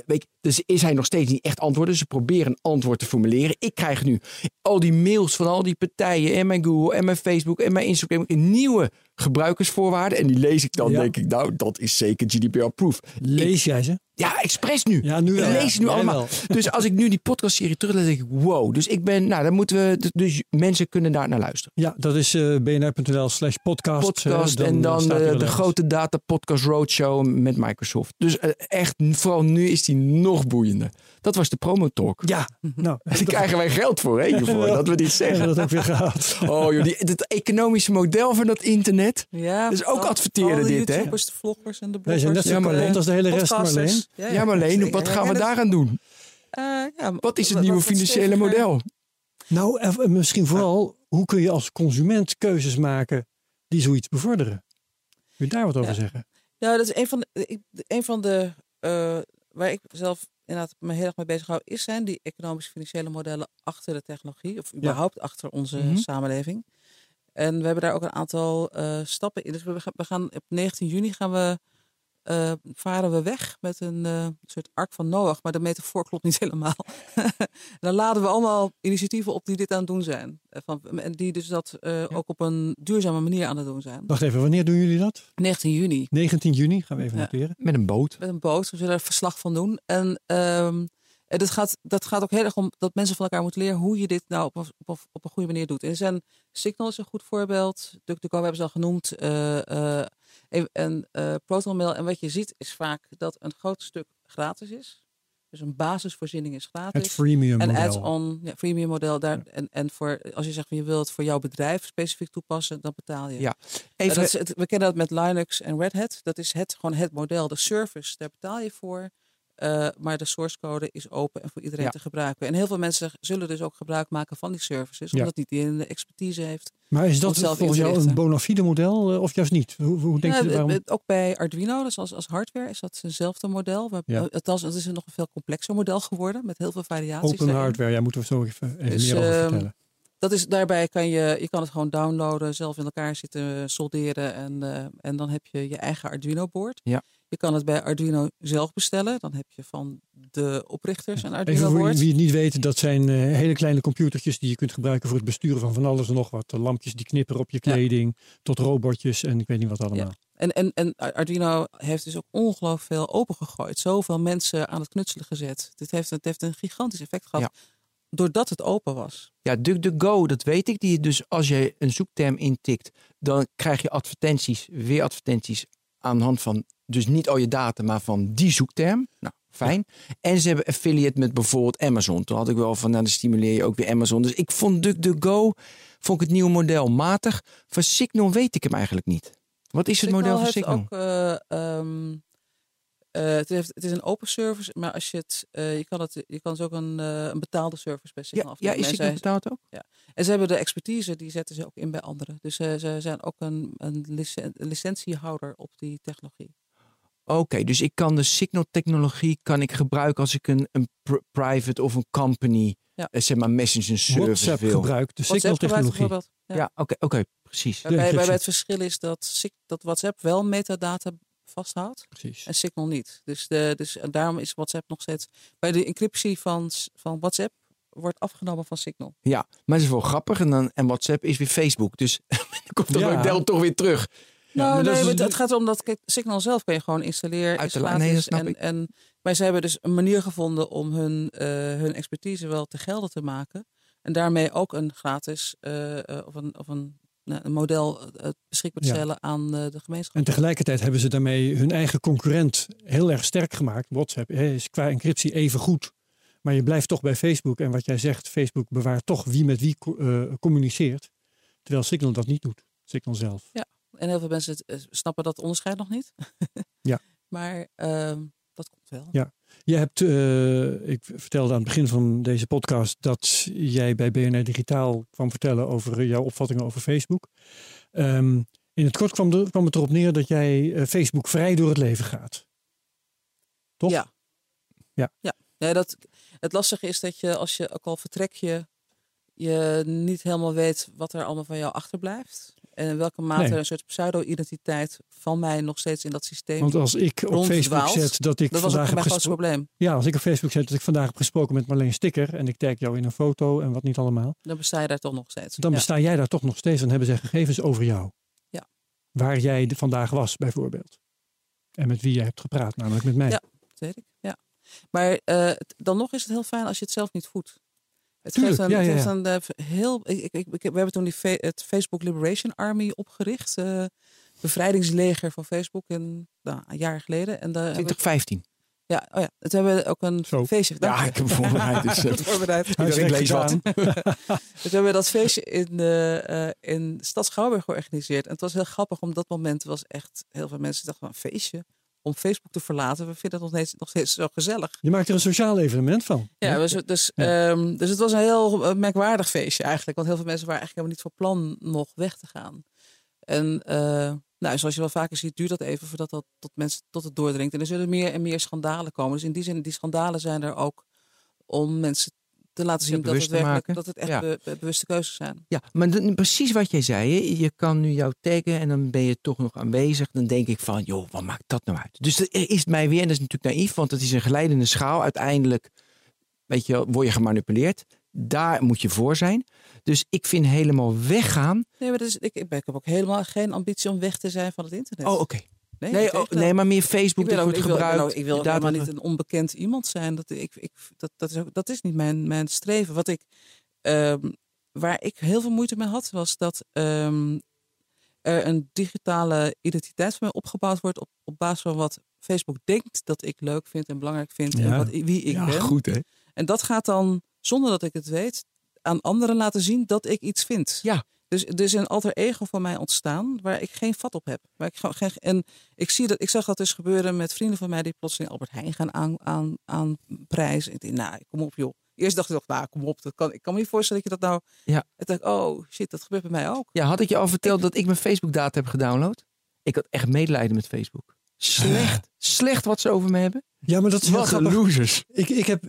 weet je, dus is hij nog steeds niet echt antwoorden. Ze proberen een antwoord te formuleren. Ik krijg nu al die mails van al die partijen. En mijn Google en mijn Facebook en mijn Instagram. Nieuwe gebruikersvoorwaarden. En die lees ik dan, Ja. denk ik, nou, dat is zeker GDPR-proof. Lees jij ze? Ja, expres nu. Ja, nu ik lees het nu allemaal. wel. Dus als ik nu die podcastserie terug lees, denk ik, wow. Dus ik ben, nou, dan moeten we, dus mensen kunnen daar naar luisteren. Ja, dat is eh, bnr.nl slash podcast. Podcast eh, en dan de, de grote data podcast roadshow met Microsoft. Dus eh, echt, vooral nu is die nog boeiender. Dat was de promo talk. Ja, nou. *laughs* Daar krijgen wij geld voor, hè, hiervoor, dat we dit zeggen. dat ook weer gehad. *laughs* Oh joh, die, het economische model van dat internet. Ja, Dus ook al- adverteren al de dit, hè? YouTubers, de vloggers en de Wij zijn net bloggers. zo kapot Leen. als de hele rest. Marleen. Ja, maar alleen, wat gaan we daaraan doen? eh, ja, Wat is het wat- nieuwe wat financiële model? Nou, en en misschien vooral, hoe kun je als consument keuzes maken die zoiets bevorderen? Kun je daar wat over Ja. zeggen? Ja, dat is een van de, ik, de- een van de eh, waar ik zelf inderdaad me heel erg mee bezig hou, is zijn die economisch-financiële modellen achter de technologie, of überhaupt achter onze Mhm. samenleving. En we hebben daar ook een aantal uh, stappen in. Dus we gaan, we gaan op 19 juni gaan we, uh, varen we weg met een uh, soort ark van Noach. Maar de metafoor klopt niet *laughs* helemaal. dan laden we allemaal initiatieven op die dit aan het doen zijn. Van, en die dus dat ja. ook op een duurzame manier aan het doen zijn. Wacht even, wanneer doen jullie dat? 19 juni. 19 juni, gaan we even ja. noteren. Met een boot. Met een boot, we zullen er verslag van doen. En... Um, en dat gaat, dat gaat ook heel erg om dat mensen van elkaar moeten leren hoe je dit nou op, op, op een goede manier doet. En zijn Signal is een goed voorbeeld. DuckDuckGo hebben ze al genoemd. Uh, uh, en uh, ProtonMail. En wat je ziet is vaak dat een groot stuk gratis is. Dus een basisvoorziening is gratis. Het freemium en model. add-on, ja, freemium model. Daar, ja. en, en voor, als je zegt van je wilt het voor jouw bedrijf specifiek toepassen, dan betaal je. Ja. Even... Dat is we kennen dat met Linux en Red Hat. Dat is het, gewoon het model. De service, daar betaal je voor. Uh, maar de source code is open en voor iedereen ja. te gebruiken. En heel veel mensen zullen dus ook gebruik maken van die services, omdat ja. niet iedereen de expertise heeft. Maar is dat volgens jou een bona fide model uh, of juist niet? Hoe, hoe denk ja, je waarom? Ook bij Arduino, dus als, als hardware, is dat hetzelfde model. Ja. Althans, het is een nog een veel complexer model geworden met heel veel variaties. Open daarin. hardware, ja, moeten we zo even, even dus, meer over uh, vertellen. Dat is, daarbij kan je, je kan het gewoon downloaden, zelf in elkaar zitten solderen en, uh, en dan heb je je eigen Arduino-board. Ja. Je kan het bij Arduino zelf bestellen. Dan heb je van de oprichters een Even Arduino-board. voor wie het niet weet, dat zijn uh, hele kleine computertjes die je kunt gebruiken voor het besturen van van alles en nog wat. Lampjes die knipperen op je kleding, ja. tot robotjes en ik weet niet wat allemaal. Ja. En, en, en Arduino heeft dus ook ongelooflijk veel opengegooid. Zoveel mensen aan het knutselen gezet. Dit heeft, het heeft een gigantisch effect gehad. Ja. Doordat het open was. Ja, DuckDuckGo, dat weet ik. Die dus als je een zoekterm intikt, dan krijg je advertenties, weer advertenties aan de hand van dus niet al je data, maar van die zoekterm. Nou, fijn. Ja. En ze hebben affiliate met bijvoorbeeld Amazon. Toen had ik wel van, nou, dan stimuleer je ook weer Amazon. Dus ik vond DuckDuckGo, vond ik het nieuwe model matig. Van Signal weet ik hem eigenlijk niet. Wat is Signal het model van Signal? Ook, uh, um, uh, het, heeft, het is een open service, maar als je het, uh, je kan het, je kan dus ook een, een betaalde service bij Signal Ja, ja is Signal betaald ook? Ja. En ze hebben de expertise, die zetten ze ook in bij anderen. Dus ze zijn ook een, een licentiehouder op die technologie. Oké, okay, dus ik kan de signal technologie kan ik gebruiken als ik een, een pr private of een company, ja. zeg maar messenger service WhatsApp wil. gebruikt de signal technologie. Ja, ja oké, okay, okay, precies. Waarbij, waarbij het verschil is dat, dat WhatsApp wel metadata vasthoudt precies. en Signal niet. Dus, de, dus en daarom is WhatsApp nog steeds bij de encryptie van, van WhatsApp wordt afgenomen van Signal. Ja, maar het is wel grappig en, dan, en WhatsApp is weer Facebook. Dus dan *laughs* komt dat ja. model toch weer terug. Nou, nee, is, het gaat erom dat Signal zelf kan je gewoon installeren. Uit de nee, en, en, maar ze hebben dus een manier gevonden om hun, uh, hun expertise wel te gelden te maken. En daarmee ook een gratis uh, uh, of een, of een, een model beschikbaar te stellen ja. aan de gemeenschap. En tegelijkertijd hebben ze daarmee hun eigen concurrent heel erg sterk gemaakt. WhatsApp is qua encryptie even goed. Maar je blijft toch bij Facebook. En wat jij zegt, Facebook bewaart toch wie met wie communiceert. Terwijl Signal dat niet doet. Signal zelf. Ja. En heel veel mensen snappen dat onderscheid nog niet. ja. *laughs* Maar uh, dat komt wel. Ja. Je hebt, uh, ik vertelde aan het begin van deze podcast dat jij bij BNR Digitaal kwam vertellen over jouw opvattingen over Facebook. Um, in het kort kwam, de, kwam, het erop neer dat jij uh, Facebook vrij door het leven gaat. Toch? Ja. Ja. ja. Nee, dat, het lastige is dat je als je ook al vertrek je, je niet helemaal weet wat er allemaal van jou achterblijft. En in welke mate nee. een soort pseudo-identiteit van mij nog steeds in dat systeem. Want als ik op Facebook zet dat ik dat vandaag heb gesproken. probleem. Ja, als ik op Facebook zet dat ik vandaag heb gesproken met Marleen Sticker en ik tag jou in een foto en wat niet allemaal. Dan besta je daar toch nog steeds. Dan ja. besta jij daar toch nog steeds. Dan hebben ze gegevens over jou. Ja. Waar jij vandaag was, bijvoorbeeld. En met wie jij hebt gepraat, namelijk met mij. Ja, dat weet ik. Ja. Maar uh, dan nog is het heel fijn als je het zelf niet voedt. Het geeft een, ja, ja, ja. Het een uh, heel. Ik, ik, ik, we hebben toen die het Facebook Liberation Army opgericht. Uh, bevrijdingsleger van Facebook in, nou, een jaar geleden. En 2015. Ja, oh ja, het hebben we ook een Zo. feestje gedaan. Ja, ik heb voorbereid. Dus, *laughs* uh, voorbereid. Iedereen lees wat. *laughs* *laughs* dus we hebben dat feestje in, uh, in Stad Schouwburg georganiseerd. En het was heel grappig. Op dat moment was echt heel veel mensen dachten van een feestje om Facebook te verlaten. We vinden het nog steeds, nog steeds zo gezellig. Je maakt er een sociaal evenement van. Ja, dus, dus, ja. Um, dus het was een heel merkwaardig feestje eigenlijk. Want heel veel mensen waren eigenlijk helemaal niet van plan nog weg te gaan. En uh, nou, zoals je wel vaker ziet, duurt dat even voordat dat tot mensen tot het doordringt. En er zullen meer en meer schandalen komen. Dus in die zin, die schandalen zijn er ook om mensen te laten zien dat het, werkelijk, dat het echt Ja. be- be- bewuste keuzes zijn. Ja, maar dat- precies wat jij zei. Je kan nu jou taggen en dan ben je toch nog aanwezig. Dan denk ik van, joh, wat maakt dat nou uit? Dus er is mij weer, en dat is natuurlijk naïef, want het is een glijdende schaal. Uiteindelijk, weet je, word je gemanipuleerd. Daar moet je voor zijn. Dus ik vind helemaal weggaan. Nee, maar dat is, ik, ik heb ook helemaal geen ambitie om weg te zijn van het internet. Oh, oké. Nee, Nee, oh, nee, maar meer Facebook dat wordt ik wil, gebruikt. nou, ik wil helemaal niet een onbekend iemand zijn. Dat, ik, ik, dat, dat, is, ook- dat is niet mijn, mijn streven. Wat ik, ehm, waar ik heel veel moeite mee had, was dat ehm, er een digitale identiteit van mij opgebouwd wordt op, op basis van wat Facebook denkt dat ik leuk vind en belangrijk vind en Ja. wat, wie ik ja, ben. goed hè. En dat gaat dan, zonder dat ik het weet, aan anderen laten zien dat ik iets vind. Ja. Dus er is een alter ego van mij ontstaan waar ik geen vat op heb. Waar ik gewoon geen, en ik, zie dat, ik zag dat dus gebeuren met vrienden van mij die plotseling Albert Heijn gaan aan, aan, aan prijzen. Ik dacht, nou, kom op joh. Eerst dacht ik nog, nou, kom op. Dat kan, ik kan me niet voorstellen dat je dat nou... Ja. Ik dacht, oh shit, dat gebeurt bij mij ook. Ja, had ik je al verteld dat ik mijn Facebook data heb gedownload? Ik had echt medelijden met Facebook. Slecht. Slecht wat ze over me hebben. Ja, maar dat is Wat een grappig. losers. Ik, ik, heb,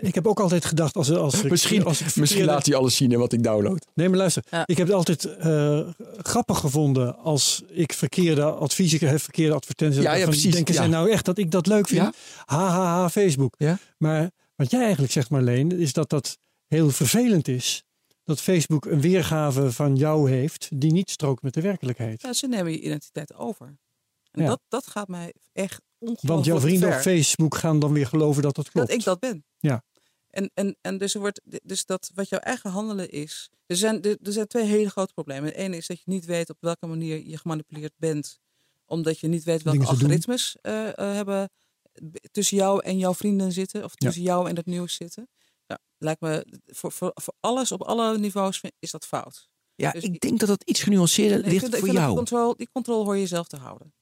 ik heb ook altijd gedacht, als, als ik, Misschien, als ik misschien laat hij alles zien hè, wat ik download. Nee, maar luister. Ja. Ik heb het altijd eh, grappig gevonden als ik verkeerde adviezen krijg, verkeerde advertenties. Ja, ja, Van, precies. Denken Ja. zij nou echt dat ik dat leuk vind? Ja. Ha, ha, ha, Facebook. Ja. Maar wat jij eigenlijk zegt, Marleen, is dat dat heel vervelend is. Dat Facebook een weergave van jou heeft die niet strookt met de werkelijkheid. Ja, ze nemen je identiteit over. En Ja. dat, dat gaat mij echt ongelooflijk Want jouw vrienden ver. op Facebook gaan dan weer geloven dat dat klopt. Dat ik dat ben. Ja. En, en, en dus, er wordt, dus dat wat jouw eigen handelen is. Er zijn, er, er zijn twee hele grote problemen. Het ene is dat je niet weet op welke manier je gemanipuleerd bent. Omdat je niet weet welke Dingen algoritmes eh, eh, hebben tussen jou en jouw vrienden zitten. Of tussen jou en het nieuws zitten. Nou, lijkt me, voor, voor, voor alles op alle niveaus is dat fout. Ja, Dus ik denk dat dat iets genuanceerder Nee, ik ligt ik voor vind jou. Die controle, die controle hoor je zelf te houden.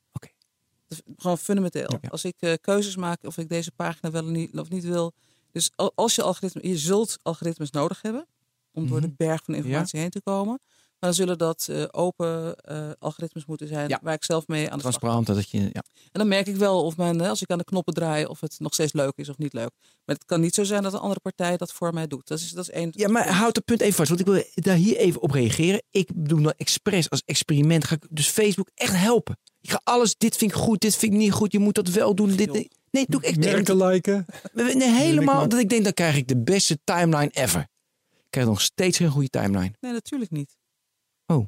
Dat gewoon fundamenteel. Ja. Als ik eh, keuzes maak of ik deze pagina wel of niet, of niet wil. Dus al- als je algoritme, je zult algoritmes nodig hebben om door de Mhm. berg van informatie heen te komen. Maar dan zullen dat eh, open eh, algoritmes moeten zijn Ja. waar ik zelf mee aan de slag. Transparant, dat je... Ja. En dan merk ik wel of mijn, als ik aan de knoppen draai, of het nog steeds leuk is of niet leuk. Maar het kan niet zo zijn dat een andere partij dat voor mij doet. Dat is, dat is één. ja, maar houd dat punt even vast, want ik wil daar hier even op reageren. Ik doe nou expres als experiment, ga ik dus Facebook echt helpen. Ik ga alles, dit vind ik goed, dit vind ik niet goed, je moet dat wel doen. Dit, joh. nee, doe ik echt Merken liken. Nee, helemaal. Dat ik denk, dan krijg ik de beste timeline ever. Ik krijg nog steeds geen goede timeline. Nee, natuurlijk niet. Oh.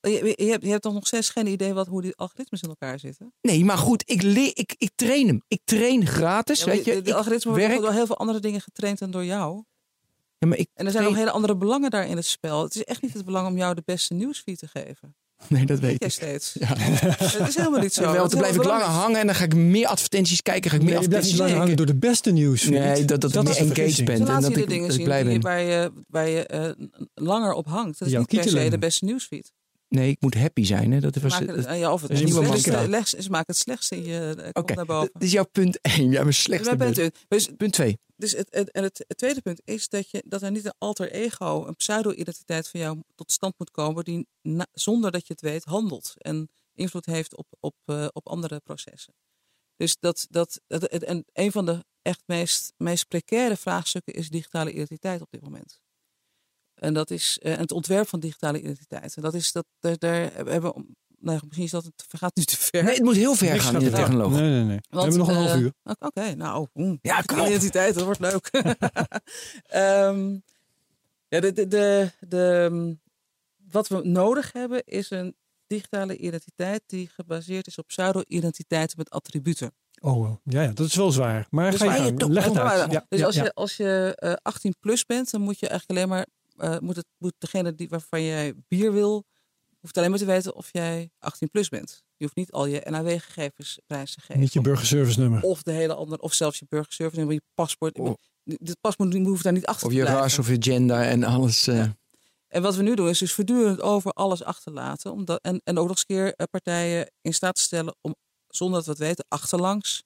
Je, je, hebt, je hebt toch nog steeds geen idee wat, hoe die algoritmes in elkaar zitten? Nee, maar goed, ik, leer, ik, ik train hem. Ik train gratis, Ja, weet je. de, de Ik algoritme worden door heel veel andere dingen getraind dan door jou. Ja, maar ik En er zijn nog hele andere belangen daar in het spel. Het is echt niet het belang om jou de beste nieuwsfeed te geven. *laughs* Nee, dat Weet jij ik. steeds. Ja. *laughs* Het is helemaal niet *laughs* zo. Wel, is blijf ik langer hangen en dan ga ik meer advertenties kijken. Ga ik meer Nee, je blijft niet advertenties langer hangen kijken. door de beste nieuws. Nee, dat, dat, ik is meer de engaged vergissing. ben. Ze En dat je de ik, dingen dat ik zien blij die, ben. waar je, waar je eh, langer op hangt. Dat is Jouw niet per se de beste nieuwsfeed. Nee, ik moet happy zijn. Hè? Dat was, maken dat- het, ja, of het is ze maken het slechtste in je eh, Oké, naar boven. dit is jouw punt 1. Ja, mijn slechtste punt. u. Dus, Punt 2. dus het, het, en het, het tweede punt is dat, je, dat er niet een alter ego, een pseudo-identiteit van jou tot stand moet komen, die na- zonder dat je het weet handelt en invloed heeft op, op, eh, op andere processen. Dus dat, dat, dat, en een van de echt meest, meest precaire vraagstukken is digitale identiteit op dit moment. En dat is eh, het ontwerp van digitale identiteit. En dat is dat, daar, daar hebben we, nou, misschien is dat, het gaat nu te ver. Nee, het moet heel ver Niks gaan in de technologie. Nee, nee, nee. We hebben nog een half eh, uur. Oké, nou, oeh, Ja, kom op. identiteit, dat wordt leuk. *laughs* Ehm, ja, de, de, de, de, wat we nodig hebben is een digitale identiteit die gebaseerd is op pseudo-identiteiten met attributen. Oh, wel. ja, ja, dat is wel zwaar. Maar Dus ga je toch- Leg het uit. Ja, dus ja, als, ja. je, als je eh, 18 plus bent, dan moet je eigenlijk alleen maar, eh, moet, het, moet degene die, waarvan jij bier wil, hoeft alleen maar te weten of jij 18 plus bent. Je hoeft niet al je NAW-gegevens prijs te geven. Niet je burgerservice nummer. Of de hele andere, of zelfs je burgerservice nummer, je paspoort. Oh. Dit paspoort hoeft daar niet achter Of te je blijven. ras of je gender en alles. eh, En wat we nu doen is dus voortdurend over alles achterlaten. Omdat, en, en ook nog eens een keer eh, partijen in staat te stellen om, zonder dat we het weten, achterlangs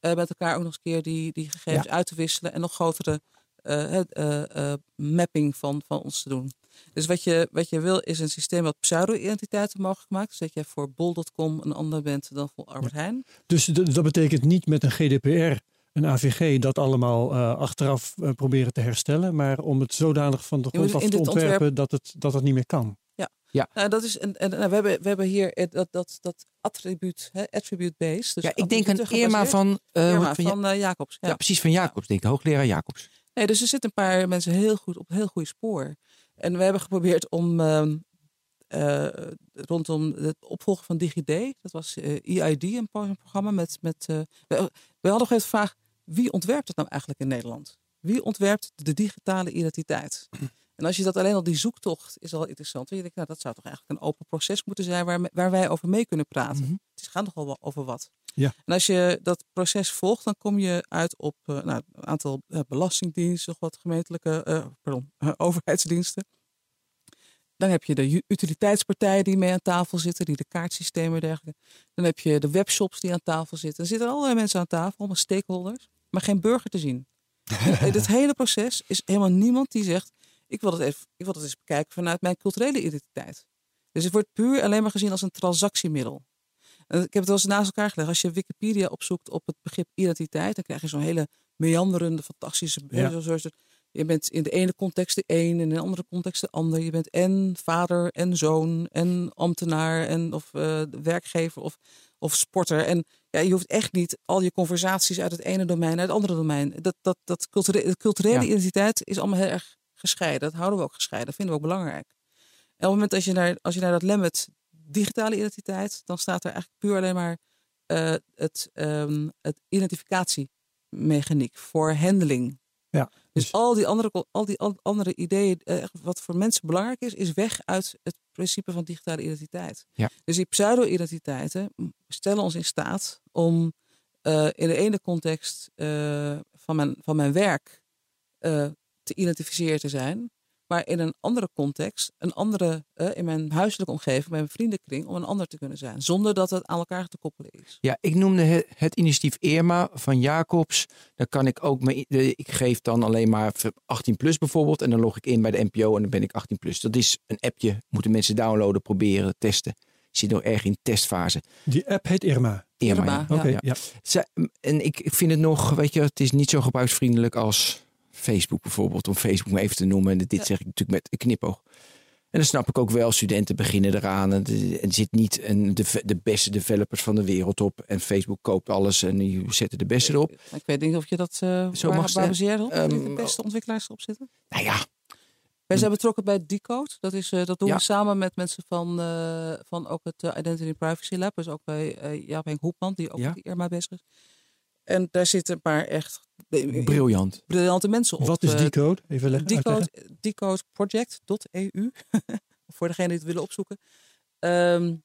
eh, met elkaar ook nog eens een keer die, die gegevens uit te wisselen. En nog grotere eh, het, eh, eh, mapping van, van ons te doen. Dus wat je, wat je wil is een systeem wat pseudo-identiteiten mogelijk maakt. Dus dat jij voor bol.com een ander bent dan voor Albert Heijn. Dus dat betekent niet met een GDPR een AVG dat allemaal uh, achteraf uh, proberen te herstellen. Maar om het zodanig van de grond af te ontwerpen ontwerp... dat, het, dat het niet meer kan. Ja, ja. Nou, dat is en, en nou, we, hebben, we hebben hier dat, dat, dat attribuut, hè, attribute-based. Dus ja, ik denk aan Irma van, uh, Irma van, van Jacobs. Ja. ja. precies, van Jacobs, denk ik, hoogleraar Jacobs. Nee, dus er zitten een paar mensen heel goed op een heel goede spoor. En we hebben geprobeerd om uh, uh, rondom het opvolgen van DigiD, dat was uh, EID, een programma met. met we, we, hadden nog even de vraag: wie ontwerpt het nou eigenlijk in Nederland? Wie ontwerpt de digitale identiteit? *clears throat* En als je dat alleen al die zoektocht is al interessant. je denkt, nou, dat zou toch eigenlijk een open proces moeten zijn waar, waar wij over mee kunnen praten. Mhm. Het gaat toch wel over wat. Ja. En als je dat proces volgt, dan kom je uit op uh, nou, een aantal uh, belastingdiensten, wat gemeentelijke, uh, pardon, *laughs* overheidsdiensten. Dan heb je de utiliteitspartijen die mee aan tafel zitten, die de kaartsystemen en dergelijke. Dan heb je de webshops die aan tafel zitten. Er zitten allerlei mensen aan tafel, allemaal stakeholders, maar geen burger te zien. Het *laughs* hele proces is helemaal niemand die zegt: ik wil, het even, ik wil het eens bekijken vanuit mijn culturele identiteit. Dus het wordt puur alleen maar gezien als een transactiemiddel. En ik heb het wel eens naast elkaar gelegd. Als je Wikipedia opzoekt op het begrip identiteit, dan krijg je zo'n hele meanderende, fantastische. Ja. Je bent in de ene context de een, in de andere context de ander. Je bent en vader en zoon en ambtenaar en of uh, werkgever of, of sporter. En ja, je hoeft echt niet al je conversaties uit het ene domein naar het andere domein. Dat, dat, dat culturele, culturele identiteit is allemaal heel erg gescheiden. Dat houden we ook gescheiden. Dat vinden we ook belangrijk. En op het moment als je naar, als je naar dat lemmet digitale identiteit, dan staat er eigenlijk puur alleen maar uh, het, um, het identificatiemechaniek voor handling. Ja, dus, dus al die andere, al die andere ideeën, uh, wat voor mensen belangrijk is, is weg uit het principe van digitale identiteit. Ja. Dus die pseudo-identiteiten stellen ons in staat om uh, in de ene context van, mijn, van mijn werk te identificeren te zijn. Maar in een andere context, een andere, uh, in mijn huiselijke omgeving, bij mijn vriendenkring, om een ander te kunnen zijn. Zonder dat het aan elkaar te koppelen is. Ja, ik noemde het, het initiatief Irma van Jacobs. Daar kan ik ook mee. Ik geef dan alleen maar 18 plus bijvoorbeeld. En dan log ik in bij de NPO en dan ben ik 18 plus. Dat is een appje. Moeten mensen downloaden, proberen, testen. Ik zit nog erg in testfase. Die app heet Irma. Irma, Irma ja. Oké, ja. ja. En ik, ik vind het nog, weet je, het is niet zo gebruiksvriendelijk als Facebook bijvoorbeeld, om Facebook maar even te noemen. En dit zeg ik natuurlijk met een knipoog. En dan snap ik ook wel, studenten beginnen eraan. En er zit niet een, de, de beste developers van de wereld op. En Facebook koopt alles en die zetten de beste erop. Ik weet niet of je dat uh, Zo waar, mag baseert op, um, de beste ontwikkelaars erop zitten. Nou ja. Wij zijn betrokken bij Decode. Dat, is, uh, dat doen ja. we samen met mensen van, uh, van ook het Identity Privacy Lab. Dus ook bij Jaap Henk Hoepman, die ook ja. die Irma bezig is. En daar zitten een paar echt Briljant. briljante mensen op. Wat is Decode? Even leggen. Decode, decodeproject.eu. *laughs* Voor degene die het willen opzoeken. Um,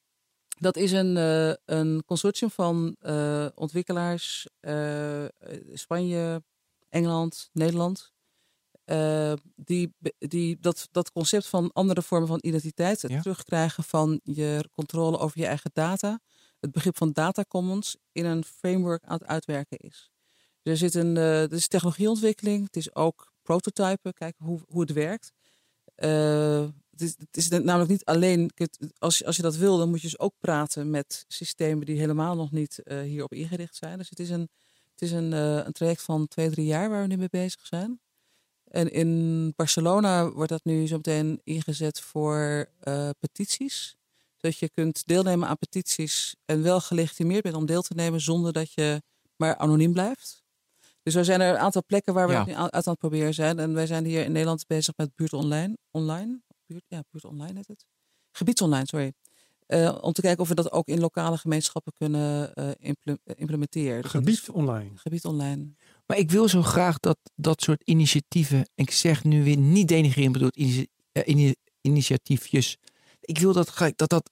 dat is een, uh, een consortium van uh, ontwikkelaars uh, Spanje, Engeland, Nederland. die, die dat, dat concept van andere vormen van identiteit, het ja. terugkrijgen van je controle over je eigen data, het begrip van data commons in een framework aan het uitwerken is. Er zit een uh, er is technologieontwikkeling, het is ook prototypen, kijken hoe, hoe het werkt. Uh, het, is, het is namelijk niet alleen, als je, als je dat wil, dan moet je dus ook praten met systemen die helemaal nog niet uh, hierop ingericht zijn. Dus het is een, het is een, een traject van twee, drie jaar waar we nu mee bezig zijn. En in Barcelona wordt dat nu zo meteen ingezet voor petities dat je kunt deelnemen aan petities en wel gelegitimeerd bent om deel te nemen zonder dat je maar anoniem blijft. Dus er zijn er een aantal plekken waar we ja. uit aan het proberen zijn. En wij zijn hier in Nederland bezig met buurt online. online buurt, ja, buurt online heet het. Gebiedsonline, sorry. Uh, om te kijken of we dat ook in lokale gemeenschappen kunnen uh, implementeren. Dus Gebied online. Gebied online. Maar ik wil zo graag dat dat soort initiatieven, ik zeg nu weer niet denigreren bedoeld, uh, initiatiefjes ik wil dat, dat dat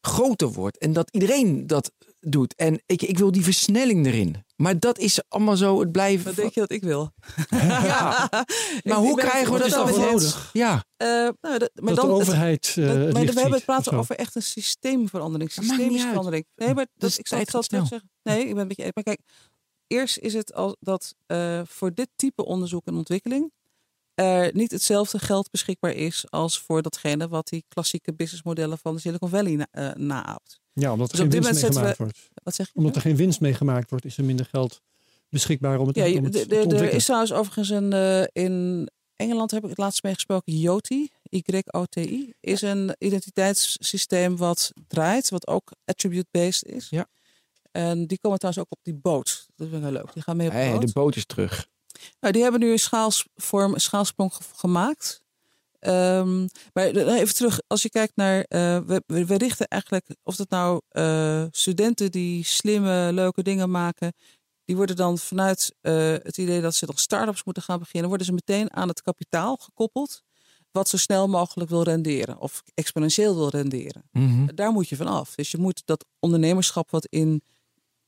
groter wordt en dat iedereen dat doet. En ik, ik wil die versnelling erin. Maar dat is allemaal zo, het blijven... Wat denk je dat ik wil? *laughs* ja, maar hoe krijgen we dat dan nodig? Ja. Uh, nou, dat, maar dat dan, de overheid uh, dat, Maar we hebben het praten over echt een systeemverandering. Systemische verandering. Nee, maar dat, ik zal het zelf zeggen. Nee, ik ben een beetje... Maar kijk, eerst is het al dat uh, voor dit type onderzoek en ontwikkeling er niet hetzelfde geld beschikbaar is als voor datgene wat die klassieke businessmodellen van de Silicon Valley na, uh, naaapt. Ja, omdat er dus geen winst mee gemaakt we, wordt. Wat zeg je? Omdat er geen winst mee gemaakt wordt, is er minder geld beschikbaar om het, Ja, om het de- te de- er ontwikkelen. is trouwens overigens een. eh, in Engeland heb ik het laatst meegesproken. YOTI, Y-O-T-I, is een identiteitssysteem wat draait, wat ook attribute-based is. Ja. En die komen trouwens ook op die boot. Dat vind ik wel leuk. Die gaan mee op de Hey, boot. de boot is terug. Nou, die hebben nu een schaalsvorm, een schaalsprong ge- gemaakt. Ehm, maar de- even terug, als je kijkt naar. eh, we, we, we richten eigenlijk, of dat nou eh, studenten die slimme, leuke dingen maken. Die worden dan vanuit eh, het idee dat ze nog start-ups moeten gaan beginnen, worden ze meteen aan het kapitaal gekoppeld. Wat zo snel mogelijk wil renderen of exponentieel wil renderen. Mhm. Daar moet je van af. Dus je moet dat ondernemerschap wat in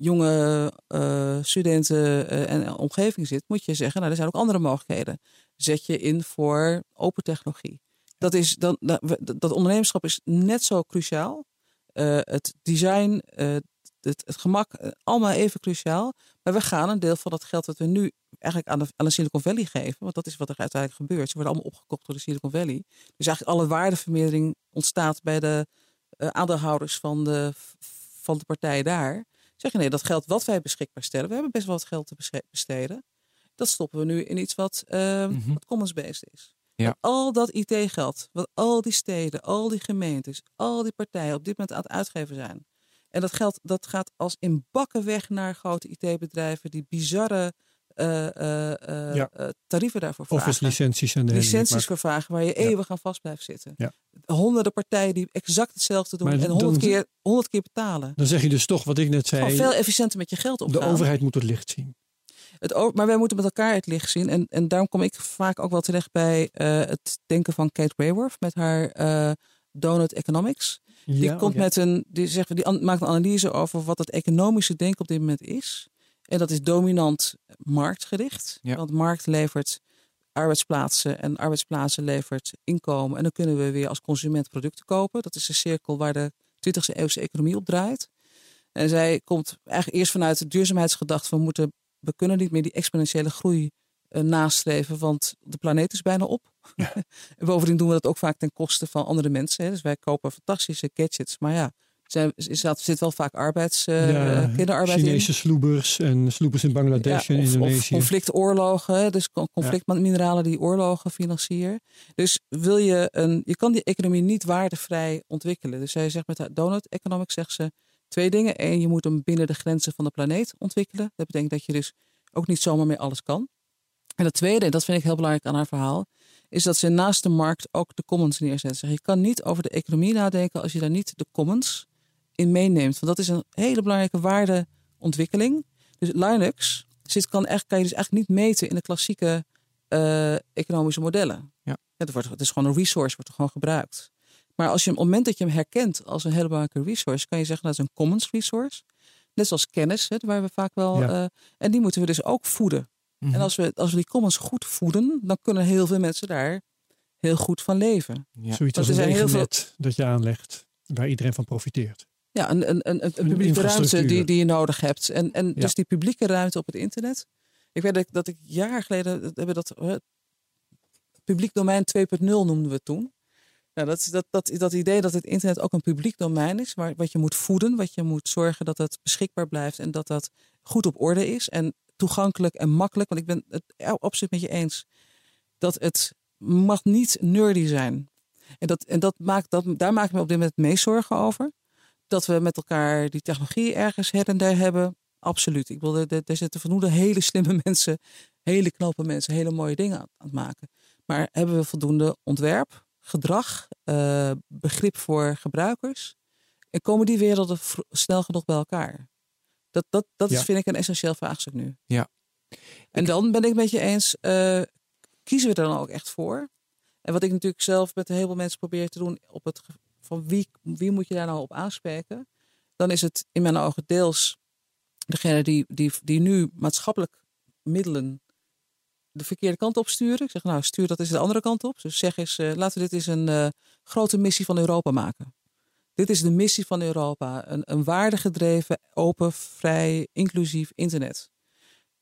jonge eh, studenten eh, en omgeving zit, moet je zeggen, nou, er zijn ook andere mogelijkheden. Zet je in voor open technologie. Dat, is, dan, dat, dat ondernemerschap is net zo cruciaal. Eh, het design, eh, het, het gemak, eh, allemaal even cruciaal. Maar we gaan een deel van dat geld dat we nu eigenlijk aan de, aan de Silicon Valley geven, want dat is wat er uiteindelijk gebeurt. Ze worden allemaal opgekocht door de Silicon Valley. Dus eigenlijk alle waardevermeerdering ontstaat bij de eh, aandeelhouders van de, van de partijen daar. Zeg je nee, dat geld wat wij beschikbaar stellen, we hebben best wel wat geld te besteden. Dat stoppen we nu in iets wat, eh, Mhm. wat commons-based is. Ja. Al dat IT-geld, wat al die steden, al die gemeentes, al die partijen op dit moment aan het uitgeven zijn. En dat geld dat gaat als in bakken weg naar grote IT-bedrijven die bizarre eh, eh, eh, Ja. tarieven daarvoor vragen Office licenties en de licenties voor vragen waar je eeuwig aan vast blijft zitten. Ja. Honderden partijen die exact hetzelfde doen Maar en honderd keer, honderd keer betalen. Dan zeg je dus toch wat ik net Gewoon zei. veel efficiënter met je geld De omgaan. overheid moet het licht zien. Het, maar wij moeten met elkaar het licht zien. En, en daarom kom ik vaak ook wel terecht bij het denken van Kate Raworth met haar Donut Economics. Die komt met een, die, zegt, die an- maakt een analyse over wat het economische denken op dit moment is. En dat is dominant marktgericht. Ja. Want markt levert arbeidsplaatsen en arbeidsplaatsen levert inkomen. En dan kunnen we weer als consument producten kopen. Dat is de cirkel waar de 20e eeuwse economie op draait. En zij komt eigenlijk eerst vanuit de duurzaamheidsgedachte. We, moeten, we kunnen niet meer die exponentiële groei eh, nastreven, want de planeet is bijna op. *laughs* en bovendien doen we dat ook vaak ten koste van andere mensen. Hè. Dus wij kopen fantastische gadgets, maar ja, zijn- er zit wel vaak arbeids, eh, Ja, kinderarbeid in. Chinese sloebers en sloebers in Bangladesh en of, of Indonesië. conflictoorlogen, hè, dus con- conflictmineralen die oorlogen financieren. Dus wil je een, je kan die economie niet waardevrij ontwikkelen. Dus zij zegt met haar donut economics zegt ze twee dingen. Eén, je moet hem binnen de grenzen van de planeet ontwikkelen. Dat betekent dat je dus ook niet zomaar meer alles kan. En het tweede, en dat vind ik heel belangrijk aan haar verhaal, is dat ze naast de markt ook de commons neerzet. Zeg, je kan niet over de economie nadenken als je daar niet de commons in meeneemt. Want dat is een hele belangrijke waardeontwikkeling. Dus Linux zit, kan, echt, kan je dus eigenlijk niet meten in de klassieke eh, economische modellen. Ja. Het, wordt, het is gewoon een resource, wordt er gewoon gebruikt. Maar als je op het moment dat je hem herkent als een hele belangrijke resource, kan je zeggen dat is een commons resource. Net zoals kennis, hè, waar we vaak wel. Ja. eh, en die moeten we dus ook voeden. Mhm. En als we, als we die commons goed voeden, dan kunnen heel veel mensen daar heel goed van leven. Ja. Zoiets als er een zijn heel veel- dat je aanlegt, waar iedereen van profiteert. Ja, een, een, een, een publieke ruimte die, die je nodig hebt. En, en Ja. dus die publieke ruimte op het internet. Ik weet dat ik, dat ik jaar geleden hebben dat publiek domein 2.0 noemden we toen. Nou, dat, is- dat, dat, dat idee dat het internet ook een publiek domein is, waar, wat je moet voeden, wat je moet zorgen dat het beschikbaar blijft en dat dat goed op orde is en toegankelijk en makkelijk. Want ik ben het absoluut met je eens dat het mag niet nerdy zijn. En, dat, en dat maakt, dat, daar maak ik me op dit moment het meest zorgen over. Dat we met elkaar die technologie ergens her en der hebben. Absoluut. Ik bedoel, er, zitten voldoende hele slimme *laughs* mensen, hele knappe mensen, hele mooie dingen aan, aan het maken. Maar hebben we voldoende ontwerp, gedrag, eh, begrip voor gebruikers? En komen die werelden snel genoeg bij elkaar? Dat, dat, dat is, vind ik een essentieel vraagstuk nu. Ja. En dan ben ik met je eens, eh, kiezen we er dan ook echt voor? En wat ik natuurlijk zelf met een heleboel mensen probeer te doen op het van wie, wie moet je daar nou op aanspreken, dan is het in mijn ogen deels degene die, die, die nu maatschappelijk middelen de verkeerde kant op sturen. Ik zeg nou, stuur dat eens de andere kant op. Dus zeg eens, eh, laten we dit eens een eh, grote missie van Europa maken. Dit is de missie van Europa. Een, een waardegedreven, open, vrij, inclusief internet.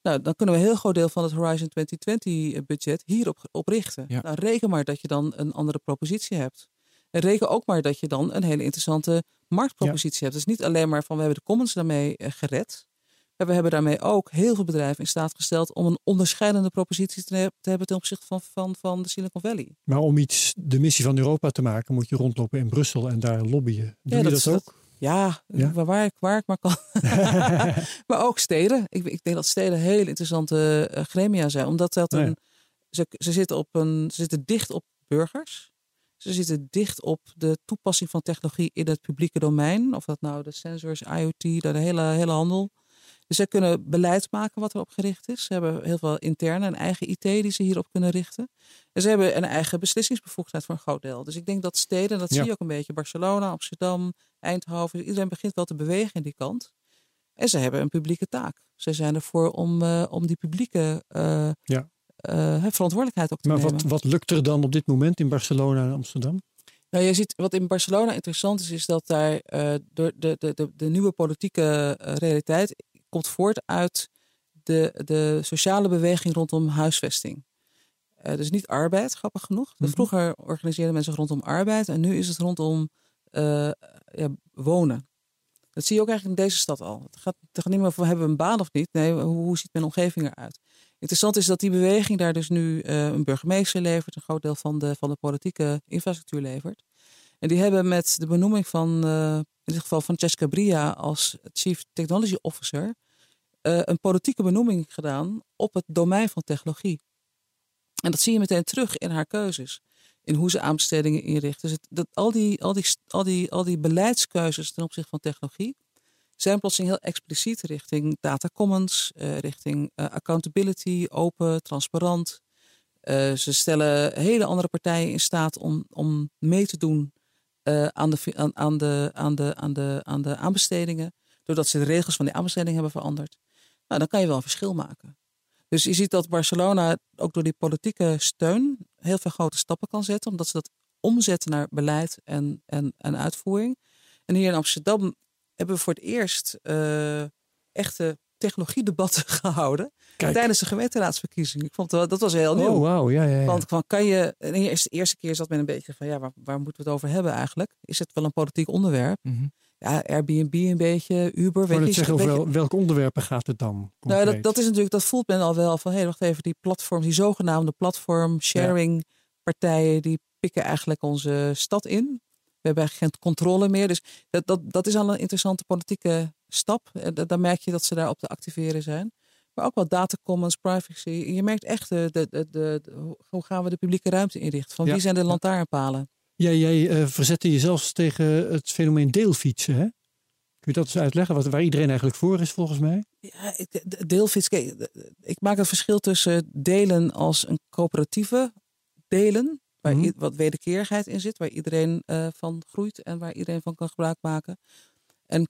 Nou, dan kunnen we een heel groot deel van het Horizon 2020 budget hierop op richten. Ja. Nou, reken maar dat je dan een andere propositie hebt. En reken ook maar dat je dan een hele interessante marktpropositie hebt. Dus niet alleen maar van we hebben de commons daarmee eh, gered. we hebben daarmee ook heel veel bedrijven in staat gesteld om een onderscheidende propositie te, te hebben ten opzichte van, van, van de Silicon Valley. Maar om iets de missie van Europa te maken, moet je rondlopen in Brussel en daar lobbyen. Doe Ja, je dat dat, is- ook? Ja, Ja? Waar, waar, ik, waar ik maar kan. *laughs* maar ook steden. Ik, ik denk dat steden heel interessante eh, gremia zijn. Omdat dat ja. een, ze, ze, zitten op een, ze zitten dicht op burgers. Ze zitten dicht op de toepassing van technologie in het publieke domein. Of dat nou de sensors, IoT, de hele, hele handel. Dus zij kunnen beleid maken wat erop gericht is. Ze hebben heel veel interne en eigen IT die ze hierop kunnen richten. En ze hebben een eigen beslissingsbevoegdheid voor een groot deel. Dus ik denk dat steden, dat Ja. zie je ook een beetje, Barcelona, Amsterdam, Eindhoven. Iedereen begint wel te bewegen in die kant. En ze hebben een publieke taak. Ze zijn ervoor om, eh, om die publieke eh, Ja. Eh, verantwoordelijkheid ook te Maar nemen. wat, wat lukt er dan op dit moment in Barcelona en Amsterdam? Nou, je ziet wat in Barcelona interessant is, is dat daar eh, door de, de, de, de nieuwe politieke eh, realiteit komt voort uit de, de sociale beweging rondom huisvesting. Eh, dus niet arbeid, grappig genoeg. Mhm. Vroeger organiseerden mensen rondom arbeid en nu is het rondom ja, wonen. Dat zie je ook eigenlijk in deze stad al. Het gaat, het gaat niet meer over hebben we een baan of niet. Nee, hoe, hoe ziet mijn omgeving eruit? Interessant is dat die beweging daar dus nu eh, een burgemeester levert, een groot deel van de, van de politieke infrastructuur levert. En die hebben met de benoeming van, eh, in dit geval Francesca Bria als Chief Technology Officer, eh, een politieke benoeming gedaan op het domein van technologie. En dat zie je meteen terug in haar keuzes. In hoe ze aanbestedingen inricht. Dus dat, al, die, al, die, al, die, al die beleidskeuzes ten opzichte van technologie zijn plotseling heel expliciet richting data commons, eh, richting eh, accountability, open, transparant. Eh, ze stellen hele andere partijen in staat om, om mee te doen aan, de, aan, de, aan, de, aan, de, aan de aanbestedingen. Doordat ze de regels van die aanbesteding hebben veranderd. Nou, dan kan je wel een verschil maken. Dus je ziet dat Barcelona ook door die politieke steun heel veel grote stappen kan zetten. Omdat ze dat omzetten naar beleid en, en, en uitvoering. En hier in Amsterdam hebben we voor het eerst eh, echte technologiedebatten *laughs* gehouden. Kijk. Tijdens de gemeenteraadsverkiezingen. Ik vond wel- dat was heel nieuw. Oh, wauw. Ja, ja, ja. Want van, kan je, en de eerste keer zat men een beetje van, ja, waar, waar moeten we het over hebben eigenlijk? Is het wel een politiek onderwerp? Mhm. Ja, Airbnb een beetje, Uber. Weet net je, zeggen, over welke onderwerpen gaat het dan? nou, dat, dat is natuurlijk, dat voelt men al wel van, hé, hey, wacht even, die platforms, die zogenaamde platform sharing partijen, die pikken eigenlijk onze stad in. We hebben eigenlijk geen controle meer. Dus dat, dat, dat is al een interessante politieke stap. Eh, da- Dan merk je dat ze daar op te activeren zijn. Maar ook wat data commons, privacy. Je merkt echt de, de, de, hoe- gaan we de publieke ruimte inrichten. Van Ja. wie zijn de lantaarnpalen? Jij, jij eh, verzette je zelfs tegen het fenomeen deelfietsen, hè? Kun je dat eens uitleggen? Wat, waar iedereen eigenlijk voor is, volgens mij? Ja, deelfiets. Kijk, ik maak het verschil tussen delen als een coöperatieve delen, waar i- wat wederkerigheid in zit, waar iedereen eh, van groeit en waar iedereen van kan gebruik maken. En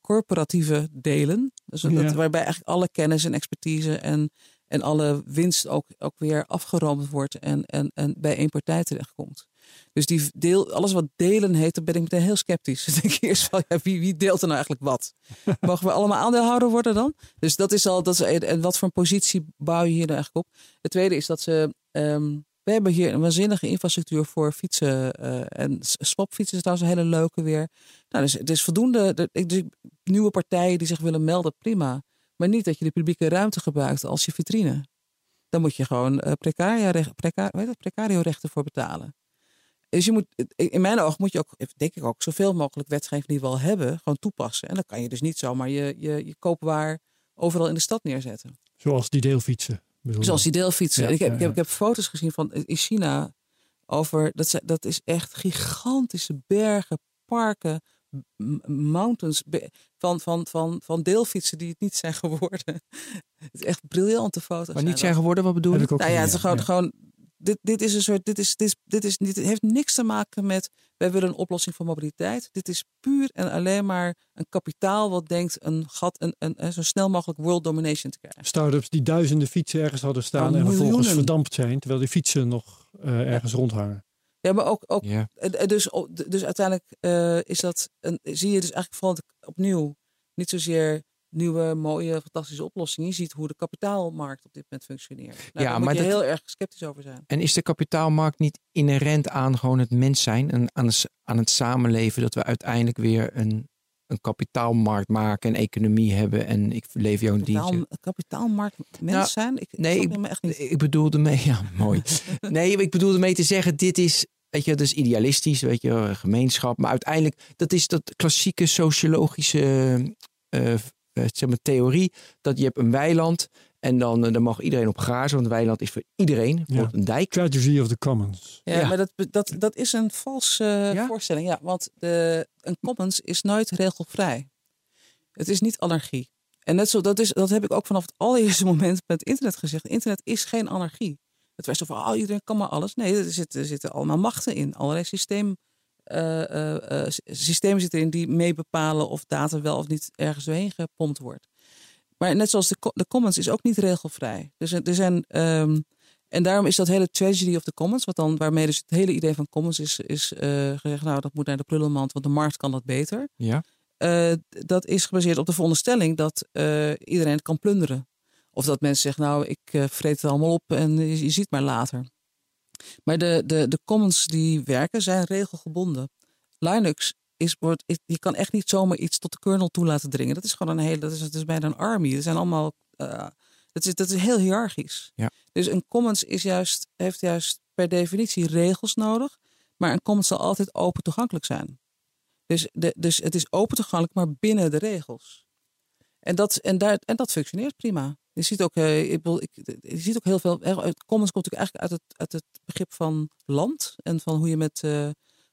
corporatieve delen, dus dat, Ja. waarbij eigenlijk alle kennis en expertise en, en alle winst ook, ook weer afgeroomd wordt en, en, en bij één partij terechtkomt. Dus die deel, alles wat delen heet, dan ben ik meteen heel sceptisch. *laughs* Dan denk ik eerst van, ja, wie, wie deelt er nou eigenlijk wat? *laughs* Mogen we allemaal aandeelhouder worden dan? Dus dat is al, dat is, en wat voor een positie bouw je hier nou eigenlijk op? Het tweede is dat ze, ehm, we hebben hier een waanzinnige infrastructuur voor fietsen. eh, en swapfietsen is trouwens een hele leuke weer. Nou, dus het is voldoende, nieuwe partijen die zich willen melden, prima. Maar niet dat je de publieke ruimte gebruikt als je vitrine. Dan moet je gewoon eh precaria, precario, rechten voor betalen. Dus je moet, in mijn ogen moet je ook, denk ik ook, zoveel mogelijk wetgeving die we al hebben, gewoon toepassen. En dan kan je dus niet zomaar je, je, je koopwaar overal in de stad neerzetten. Zoals die deelfietsen. Bedoel je? Zoals die deelfietsen. Ja, ik, heb, ja, ik, heb, ik heb foto's gezien van in China over, dat, zijn- dat is echt gigantische bergen, parken, mountains van, van, van, van deelfietsen die het niet zijn geworden. *laughs* het is echt briljante foto's. Maar niet zijn geworden, wat bedoel je? Nou ja, het is gewoon dit, dit is een soort, dit is, dit is, dit is niet, het heeft niks te maken met, wij willen een oplossing voor mobiliteit. Dit is puur en alleen maar een kapitaal wat denkt een gat, een, een, een, zo snel mogelijk world domination te krijgen. Startups die duizenden fietsen ergens hadden staan Nou, en vervolgens miljoenen. verdampt zijn, terwijl die fietsen nog eh, ergens rondhangen. Ja, maar ook, ook Ja. eh, dus, dus uiteindelijk eh, is dat een, zie je dus eigenlijk vooral opnieuw niet zozeer nieuwe, mooie, fantastische oplossingen. Je ziet hoe de kapitaalmarkt op dit moment functioneert. Nou, Ja, daar moet maar je dat- heel erg sceptisch over zijn. En is de kapitaalmarkt niet inherent aan gewoon het mens zijn en aan, s- aan het samenleven dat we uiteindelijk weer een, een kapitaalmarkt maken en economie hebben en ik leef jouw Kapitaal, dienst. kapitaalmarkt mens Nou, zijn? Ik, nee, ik, me echt niet. Ik bedoelde mee, ja, mooi. *laughs* nee, ik bedoelde mee te zeggen, dit is, weet je, dat is idealistisch, weet je, gemeenschap. Maar uiteindelijk, dat is dat klassieke sociologische eh, zeg maar, theorie. Dat je hebt een weiland en dan, eh, dan mag iedereen op grazen, want een weiland is voor iedereen. Bijvoorbeeld een dijk. Tragedy of the Commons. Ja, Ja. maar dat, dat, dat is een valse Ja? voorstelling. Ja, want de, een commons is nooit regelvrij. Het is niet anarchie. En net zo, dat, is, dat heb ik ook vanaf het allereerste *laughs* moment met internet gezegd. Internet is geen anarchie. Het was zo van, oh, iedereen kan maar alles. Nee, er zitten, er zitten allemaal machten in. Allerlei systeem, eh, eh, eh, systemen zitten erin die mee bepalen of data wel of niet ergens doorheen gepompt wordt. Maar net zoals de, de commons is ook niet regelvrij. Dus er zijn... ehm, en daarom is dat hele tragedy of the commons, wat dan, waarmee dus het hele idee van commons is, is eh, gezegd, nou dat moet naar de prullenmand, want de markt kan dat beter. Ja. Eh, dat is gebaseerd op de veronderstelling dat eh, iedereen het kan plunderen. Of dat mensen zeggen, nou ik eh, vreet het allemaal op en je, je ziet maar later. Maar de, de, de commons die werken zijn regelgebonden. Linux is, wordt, is- je kan echt niet zomaar iets tot de kernel toe laten dringen. Dat is gewoon een hele, dat is, dat is bijna een army. Er zijn allemaal, eh, dat, is, dat is heel hiërarchisch. Ja. Dus een commons is juist, heeft juist per definitie regels nodig. Maar een commons zal altijd open toegankelijk zijn. Dus, de, dus het is open toegankelijk, maar binnen de regels. En dat, en daar, en dat functioneert prima. Je ziet ook, eh, ik bedoel, ik, je ziet ook heel veel. eh, Commons komt natuurlijk eigenlijk uit het, uit het begrip van land en van hoe je met eh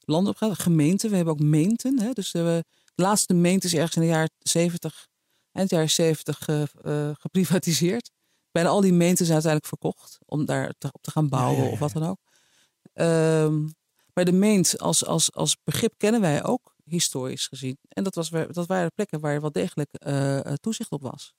landen opgaat. Gemeenten, we hebben ook meenten. Hè? Dus eh, de laatste meent is ergens in de jaren 70, eind jaren 70 eh, eh, geprivatiseerd. Bijna al die meenten zijn uiteindelijk verkocht om daar te, op te gaan bouwen Ja, ja, ja, of wat dan ook. Ehm, maar de meent als, als, als begrip kennen wij ook historisch gezien. En dat, was, dat waren plekken waar wel degelijk eh, eh, toezicht op was.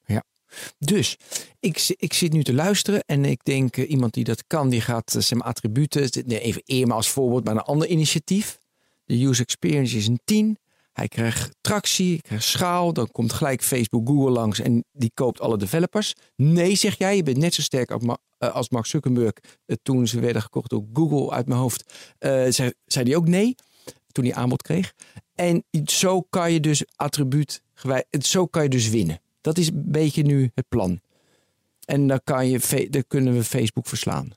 Dus ik, ik zit nu te luisteren en ik denk eh, iemand die dat kan, die gaat uh, zijn attributen, nee, even Irma als voorbeeld, maar een ander initiatief. De user experience is een 10. Hij krijgt tractie, krijgt schaal, dan komt gelijk Facebook, Google langs en die koopt alle developers. Nee, zeg jij, je bent net zo sterk als, eh, Mark Zuckerberg eh, toen ze werden gekocht door Google uit mijn hoofd. eh, zei, zei hij ook nee, toen hij aanbod kreeg. En zo kan je dus attribuut, zo kan je dus winnen. Dat is een beetje nu het plan. En dan, kan je, dan kunnen we Facebook verslaan.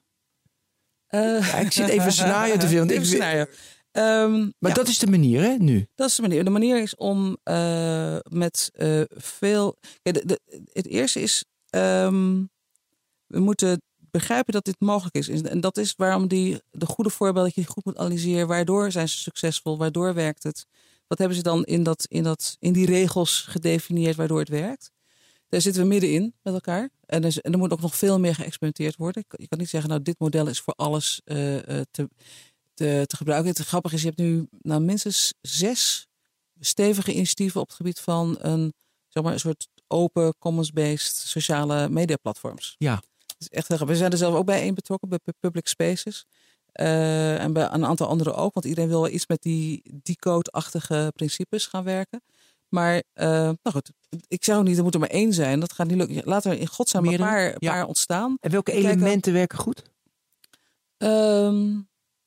Ja, ik zit even scenario te Ik- scenario. Ehm, Maar ja, dat is de manier, hè, nu? dat is de manier. De manier is om eh, met eh, veel. Ja, de, de- het eerste is. ehm, we moeten begrijpen dat dit mogelijk is. En dat is waarom die, de goede voorbeelden dat je goed moet analyseren. Waardoor zijn ze succesvol? Waardoor werkt het? Wat hebben ze dan in, dat, in, dat, in die regels gedefinieerd waardoor het werkt? Daar zitten we middenin met elkaar. En er, en er moet ook nog veel meer geëxperimenteerd worden. Je kan- niet zeggen, nou, dit model is voor alles eh, eh, te, te, te gebruiken. Het grappige is, je hebt nu nou, minstens zes stevige initiatieven op het gebied van een, zeg maar, een soort open, commons-based sociale mediaplatforms. Ja. Dat is echt. We zijn er zelf ook bij één betrokken, bij Public Spaces. Eh, en bij een aantal anderen ook, want iedereen wil wel iets met die decode-achtige principes gaan werken. Maar, eh, nou goed, ik zeg ook niet, er moet er maar één zijn. Dat gaat niet lukken. Laat er in godsnaam een paar, Ja. paar ontstaan. En welke elementen werken goed? Ehm,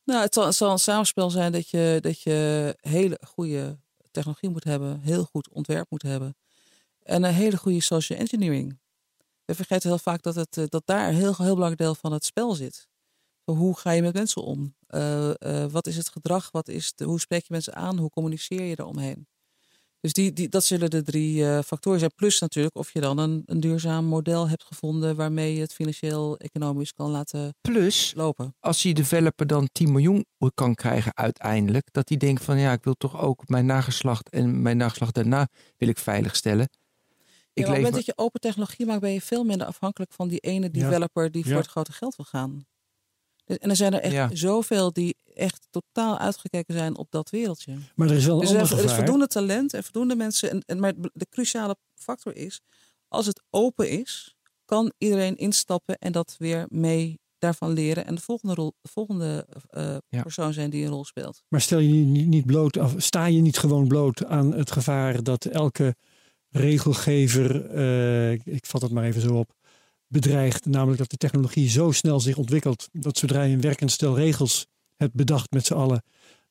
nou, het zal, het zal een samenspel zijn dat je, dat je hele goede technologie moet hebben, heel goed ontwerp moet hebben en een hele goede social engineering. We vergeten heel vaak dat, het, eh, dat daar een heel, heel belangrijk deel van het spel zit. Hoe ga je met mensen om? Eh, wat is het gedrag? Wat is de, hoe spreek je mensen aan? Hoe communiceer je eromheen? Dus die, die, dat zullen de drie eh, factoren zijn. Plus natuurlijk of je dan een, een duurzaam model hebt gevonden waarmee je het financieel-economisch kan laten Plus, lopen. als die developer dan 10 miljoen kan krijgen uiteindelijk, dat hij denkt van ja, ik wil toch ook mijn nageslacht en mijn nageslacht daarna wil ik veiligstellen. Ja, Ik maar op het moment dat je open technologie maakt, ben je veel minder afhankelijk van die ene developer die Ja. voor het grote geld wil gaan. Dus- En er zijn er echt Ja. zoveel die echt totaal uitgekeken zijn op dat wereldje. Maar er is wel een Dus er ander er is voldoende talent en voldoende mensen. En, en, maar de cruciale factor is, als het open is, kan iedereen instappen en dat weer mee daarvan leren. En de volgende, rol, de volgende eh, Ja. persoon zijn die een rol speelt. Maar stel je niet, niet bloot, of sta je niet gewoon bloot aan het gevaar dat elke regelgever, eh, ik vat het maar even zo op, bedreigt. Namelijk dat de technologie zo snel zich ontwikkelt dat zodra je een werkend stel regels hebt bedacht met z'n allen,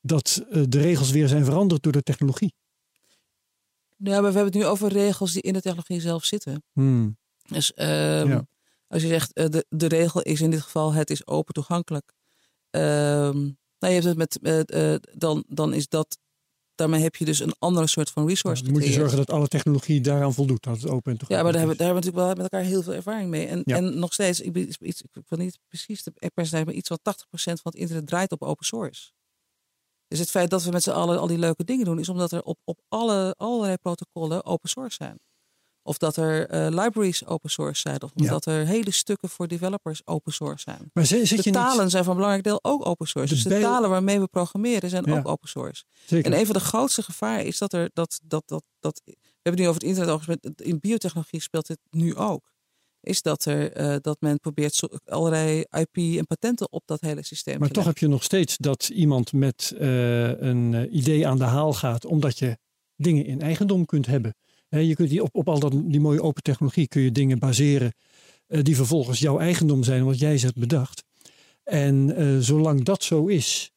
dat eh, de regels weer zijn veranderd door de technologie. Ja, maar we hebben het nu over regels die in de technologie zelf zitten. Hmm. Dus ehm, Ja. als je zegt, eh, de, de regel is in dit geval, het is open toegankelijk. Ehm, nou, je hebt het met, eh, dan, dan is dat, daarmee heb je dus een andere soort van resource Dan moet je zorgen dat alle technologie daaraan voldoet. Dat het open en Ja, maar daar hebben, daar hebben we natuurlijk wel met elkaar heel veel ervaring mee. En, Ja. en nog steeds, ik, ik wil niet precies de percentage, maar iets van 80% van het internet draait op open source. Dus het feit dat we met z'n allen al die leuke dingen doen, is omdat er op, op alle, allerlei protocollen open source zijn. Of dat er eh, libraries open source zijn. Of Ja. dat er hele stukken voor developers open source zijn. Maar zit zit De je talen niet... zijn van belangrijk deel ook open source. De dus de talen waarmee we programmeren zijn Ja. ook open source. Zeker. En een van de grootste gevaren is dat er dat, dat, dat, dat we hebben het nu over het internet met in biotechnologie speelt dit nu ook. Is dat er eh, dat men probeert allerlei IP en patenten op dat hele systeem Maar te toch heb je nog steeds dat iemand met eh, een idee aan de haal gaat, omdat je dingen in eigendom kunt hebben. Je kunt die op, op al dat, die mooie open technologie kun je dingen baseren eh, die vervolgens jouw eigendom zijn, wat jij ze hebt bedacht. En eh, zolang dat zo is,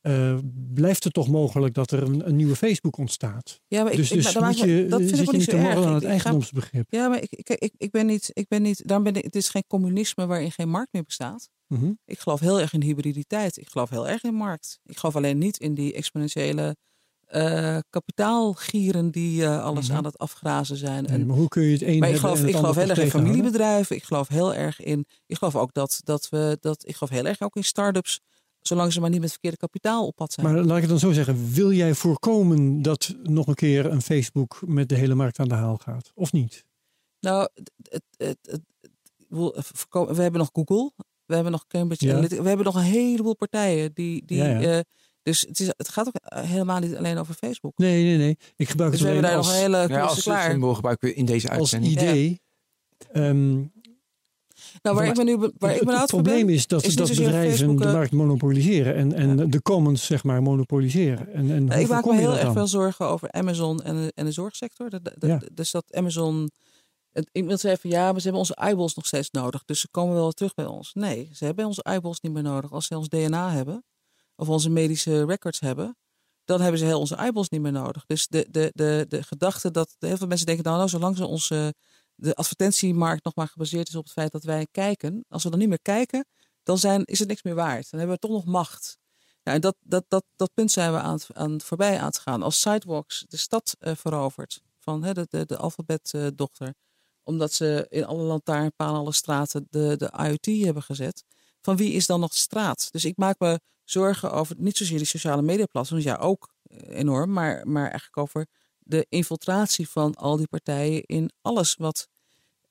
eh, blijft het toch mogelijk dat er een, een nieuwe Facebook ontstaat. Ja, maar ik, dus ik, dus moet je, dat vind zit ik niet te morrelen aan het ik eigendomsbegrip. Ja, maar ik, ik, ben niet, ik ben niet, daarom ben ik, het is geen communisme waarin geen markt meer bestaat. Mhm. Ik geloof heel erg in hybriditeit. Ik geloof heel erg in markt. Ik geloof alleen niet in die exponentiële eh, kapitaalgieren die eh, alles Mhm. aan het afgrazen zijn. Nee, En, maar hoe kun je het een maar ik geloof, ik geloof heel erg in familiebedrijven. Ik geloof heel erg in. Ik geloof ook dat, dat we dat. Ik geloof heel erg ook in start-ups. Zolang ze maar niet met verkeerde kapitaal op pad zijn. Maar laat ik het dan zo zeggen. Wil jij voorkomen dat nog een keer een Facebook met de hele markt aan de haal gaat? Of niet? Nou, het, het, we hebben nog Google. We hebben nog Cambridge Ja. Analytica. We hebben nog een heleboel partijen die. die Ja, ja. eh, dus het, is, het gaat ook eh, helemaal niet alleen over Facebook. Nee, nee, nee. Ik gebruik Dus het we hebben daar als, nog een hele Ja, als klaar. symbool gebruiken we in deze als uitzending. idee. Ehm, Nou, waar ik me nu waar ik het me nou het probleem is dat, is niet dat bedrijven Facebook, de eh, markt monopoliseren en, en de commons zeg maar monopoliseren. En, en Nou, ik maak me heel erg veel zorgen over Amazon en de, en de zorgsector. Dat- dat- Ja. Dus dat Amazon. Het, iemand zei van ja, maar ze hebben onze eyeballs nog steeds nodig. Dus ze komen wel terug bij ons. Nee, ze hebben onze eyeballs niet meer nodig. Als ze ons DNA hebben, of onze medische records hebben, dan hebben ze heel onze eyeballs niet meer nodig. Dus de, de, de, de gedachte dat heel veel mensen denken, nou, nou zolang ze onze de advertentiemarkt nog maar gebaseerd is op het feit dat wij kijken, als we dan niet meer kijken, dan zijn, is het niks meer waard. Dan hebben we toch nog macht. En dat, dat, dat, dat punt zijn we aan aan voorbij aan het gaan. Als Sidewalks de stad eh, verovert van hè, de, de, de alfabetdochter, omdat ze in alle lantaarnpalen, alle straten de, de IoT hebben gezet. Van wie is dan nog de straat? Dus ik maak me zorgen over niet zozeer die sociale mediaplatforms, ja ook eh, enorm, maar, maar eigenlijk over de infiltratie van al die partijen in alles wat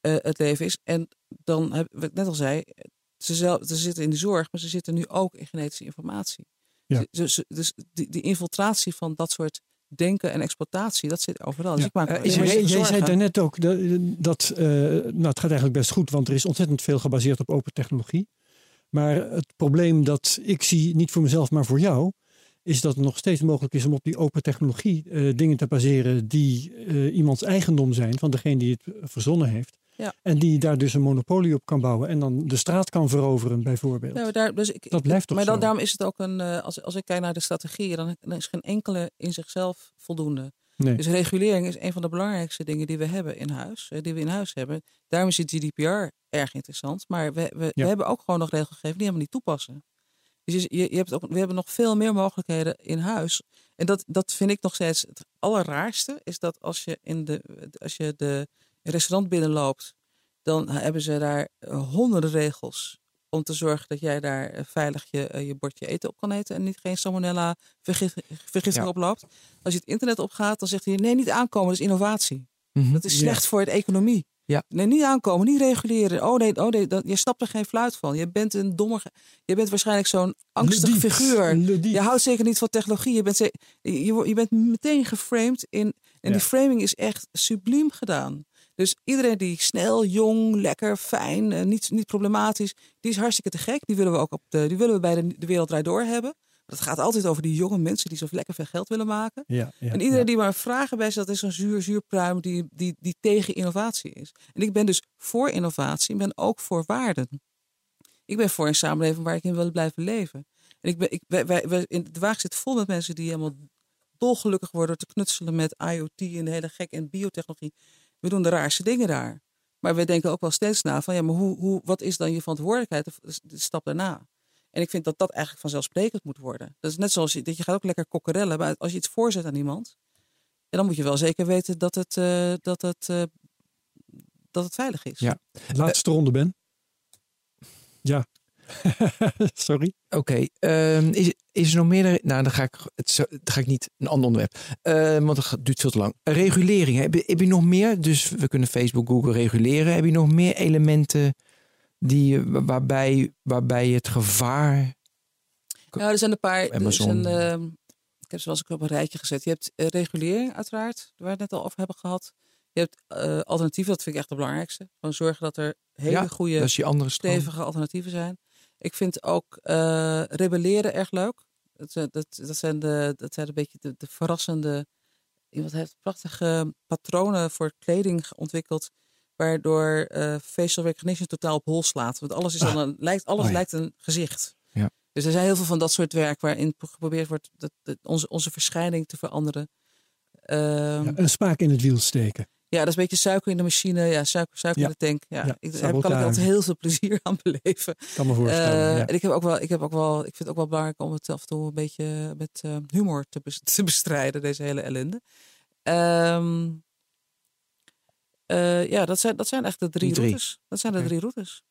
eh, het leven is. En dan heb wat ik net al zei, ze, zelf, ze zitten in de zorg, maar ze zitten nu ook in genetische informatie. Ja. Dus, dus die, die infiltratie van dat soort denken en exploitatie, dat zit overal. Dus Ja. ik maak me Eh, jij, jij zei daarnet ook dat, dat eh, nou, het gaat eigenlijk best goed, want er is ontzettend veel gebaseerd op open technologie. Maar het probleem dat ik zie, niet voor mezelf, maar voor jou, is dat het nog steeds mogelijk is om op die open technologie eh, dingen te baseren die eh, iemands eigendom zijn, van degene die het verzonnen heeft. Ja. En die daar dus een monopolie op kan bouwen en dan de straat kan veroveren, bijvoorbeeld. Maar daar, dus ik, Dat blijft toch Maar dan, daarom is het ook een, eh, als, als ik kijk naar de strategieën, dan, dan is geen enkele in zichzelf voldoende. Nee. Dus regulering is een van de belangrijkste dingen die we hebben in huis, eh, die we in huis hebben. Daarom is het GDPR erg interessant. Maar we, we, Ja. we hebben ook gewoon nog regelgeving die helemaal niet toepassen. Dus je, je, hebt ook, we hebben nog veel meer mogelijkheden in huis. En dat, dat vind ik nog steeds het allerraarste. Is dat als je, in de, als je de restaurant binnenloopt, dan hebben ze daar honderden regels om te zorgen dat jij daar eh, veilig je, eh, je bordje eten op kan eten en niet geen salmonella vergif- vergiftiging Ja. oploopt. Als je het internet opgaat, dan zegt hij nee, niet aankomen, dat is innovatie. Mhm. Dat is Ja. slecht voor de economie. Ja. Nee, niet aankomen, niet reguleren. Oh nee, oh nee dat, je snapt er geen fluit van. Je bent een domme. Je bent waarschijnlijk zo'n angstig Ludiet. figuur. Ludiet. Je houdt zeker niet van technologie. Je bent, je, je bent meteen geframed in. En Ja. die framing is echt subliem gedaan. Dus iedereen die snel, jong, lekker, fijn, eh, niet, niet problematisch, die is hartstikke te gek. Die willen we ook op de, die willen we bij de, de wereld door hebben. Dat gaat altijd over die jonge mensen die zo lekker veel geld willen maken. Ja, ja, En iedereen ja. die maar vragen bij stelt, is zo'n zuur, zuurpruim die, die, die tegen innovatie is. En ik ben dus voor innovatie, ik ben ook voor waarden. Ik ben voor een samenleving waar ik in wil blijven leven. En ik ben, ik, wij, wij, in, de wagen zit vol met mensen die helemaal dolgelukkig worden door te knutselen met IoT en de hele gek en biotechnologie. We doen de raarste dingen daar. Maar we denken ook wel steeds na van ja, maar hoe, hoe, wat is dan je verantwoordelijkheid, de, de stap daarna? En ik vind dat dat eigenlijk vanzelfsprekend moet worden. Dat is net zoals je, dat je gaat ook lekker kokkerellen. Maar als je iets voorzet aan iemand, ja, dan moet je wel zeker weten dat het, uh, dat het, uh, dat het veilig is. Ja. Laatste ronde, Ben. Ja. *laughs* Sorry. Oké. Okay. Uh, is, is er nog meer? Nou, dan ga ik, het, dan ga ik niet een ander onderwerp. Uh, want het duurt veel te lang. Regulering. Heb je, heb je nog meer? Dus we kunnen Facebook, Google reguleren. Heb je nog meer elementen die, waarbij, waarbij het gevaar. Nou, er zijn een paar. Amazon. Zijn, uh, ik heb ze wel eens op een rijtje gezet. Je hebt uh, regulering, uiteraard, waar we het net al over hebben gehad. Je hebt uh, alternatieven, dat vind ik echt het belangrijkste. Gewoon zorgen dat er hele ja, goede, dat je andere stevige alternatieven zijn. Ik vind ook uh, rebelleren erg leuk. Dat, dat, dat, zijn, de, dat zijn een beetje de, de verrassende. Iemand heeft prachtige patronen voor kleding ontwikkeld. Waardoor uh, facial recognition totaal op hol slaat. Want alles, is dan een, lijkt, alles oh, ja. lijkt een gezicht. Ja. Dus er zijn heel veel van dat soort werk waarin geprobeerd wordt dat, dat onze, onze verschijning te veranderen. Ja, een spaak in het wiel steken. Ja, dat is een beetje suiker in de machine. Ja, suiker, suiker ja. in de tank. Ja, ja ik, daar kan ik altijd heel veel plezier *laughs* aan beleven. Kan me voorstellen. Uh, ja. En ik heb ook wel, ik heb ook wel, ik vind het ook wel belangrijk om het af en toe een beetje met uh, humor te, te, bestrijden, deze hele ellende. Um, uh, ja, dat zijn, dat zijn echt de drie, drie. routes. Dat zijn de drie routes.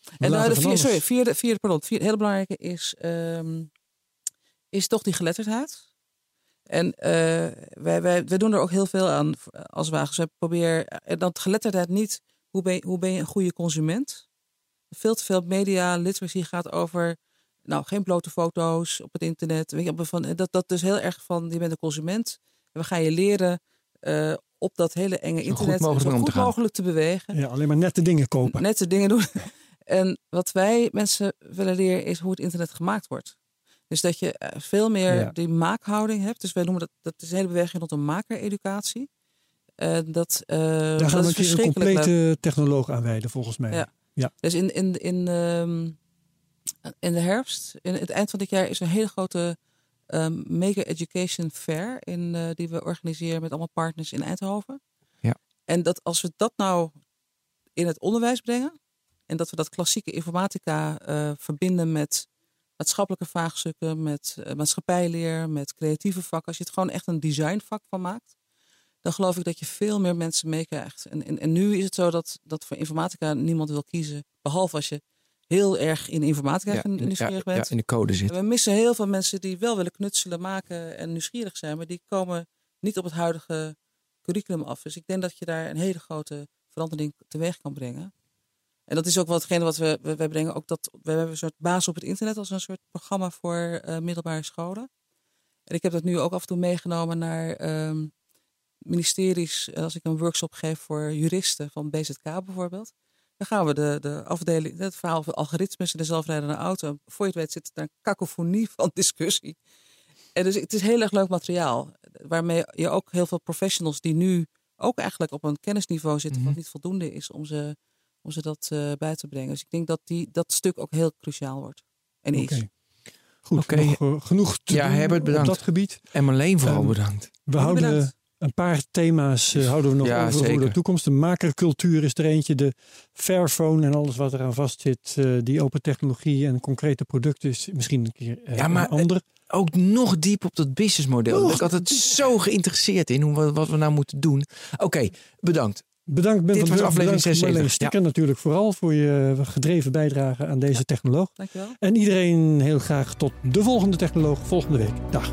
We en nou, de vier, sorry, vierde, vierde, pardon, vierde, hele belangrijke is, um, is toch die geletterdheid. En uh, wij, wij, wij doen er ook heel veel aan als wagens. Wij proberen dat geletterdheid niet, hoe ben, je, hoe ben je een goede consument? Veel te veel media literacy gaat over, nou, geen blote foto's op het internet. Weet je, van, dat, dat dus heel erg van, je bent een consument. En we gaan je leren uh, op dat hele enge internet zo goed mogelijk, zo goed te, mogelijk te bewegen. Ja, alleen maar nette dingen kopen. Nette dingen doen. *laughs* en wat wij mensen willen leren is hoe het internet gemaakt wordt. Dus dat je veel meer ja. die maakhouding hebt. Dus wij noemen dat, dat is een hele beweging rond een makereducatie. Uh, dat, uh, Daar dat gaan we een complete leuk. technoloog aan wijden, volgens mij. Ja. ja. Dus in, in, in, um, in de herfst, in het eind van dit jaar, is een hele grote um, Mega Education Fair. In, uh, die we organiseren met allemaal partners in Eindhoven. Ja. En dat als we dat nou in het onderwijs brengen. En dat we dat klassieke informatica verbinden met maatschappelijke vraagstukken, met uh, maatschappijleer, met creatieve vakken. Als je het gewoon echt een designvak van maakt, dan geloof ik dat je veel meer mensen meekrijgt. En, en, en nu is het zo dat, dat voor informatica niemand wil kiezen, behalve als je heel erg in informatica ja, nieuwsgierig ja, bent. Ja, in de code zit. En we missen heel veel mensen die wel willen knutselen, maken en nieuwsgierig zijn, maar die komen niet op het huidige curriculum af. Dus ik denk dat je daar een hele grote verandering teweeg kan brengen. En dat is ook watgene wat we, we, we brengen. Ook dat, we hebben een soort baas op het internet als een soort programma voor uh, middelbare scholen. En ik heb dat nu ook af en toe meegenomen naar um, ministeries. Als ik een workshop geef voor juristen van BZK bijvoorbeeld. Dan gaan we de, de afdeling, het verhaal van algoritmes en de zelfrijdende auto. Voor je het weet zit er een kakofonie *laughs* van discussie. En dus het is heel erg leuk materiaal. Waarmee je ook heel veel professionals die nu ook eigenlijk op een kennisniveau zitten, mm -hmm. wat niet voldoende is om ze om ze dat uh, bij te brengen. Dus ik denk dat die, dat stuk ook heel cruciaal wordt. En is. Okay. Goed, okay. nog, uh, genoeg te ja, doen Herbert, bedankt. op dat gebied. En Marleen vooral um, bedankt. We houden bedankt. een paar thema's uh, houden we nog ja, over zeker. voor de toekomst. De makercultuur is er eentje. De Fairphone en alles wat eraan vastzit. die open technologie en concrete producten is misschien een keer ja, maar, een ander. Ook nog diep op dat businessmodel. Ik had het zo geïnteresseerd in hoe, wat we nou moeten doen. Oké, okay, bedankt. Bedankt Ben Dit van was aflevering 76. Stikker ja. natuurlijk vooral voor je gedreven bijdrage aan deze technoloog. Dankjewel. En iedereen heel graag tot de volgende technoloog volgende week. Dag.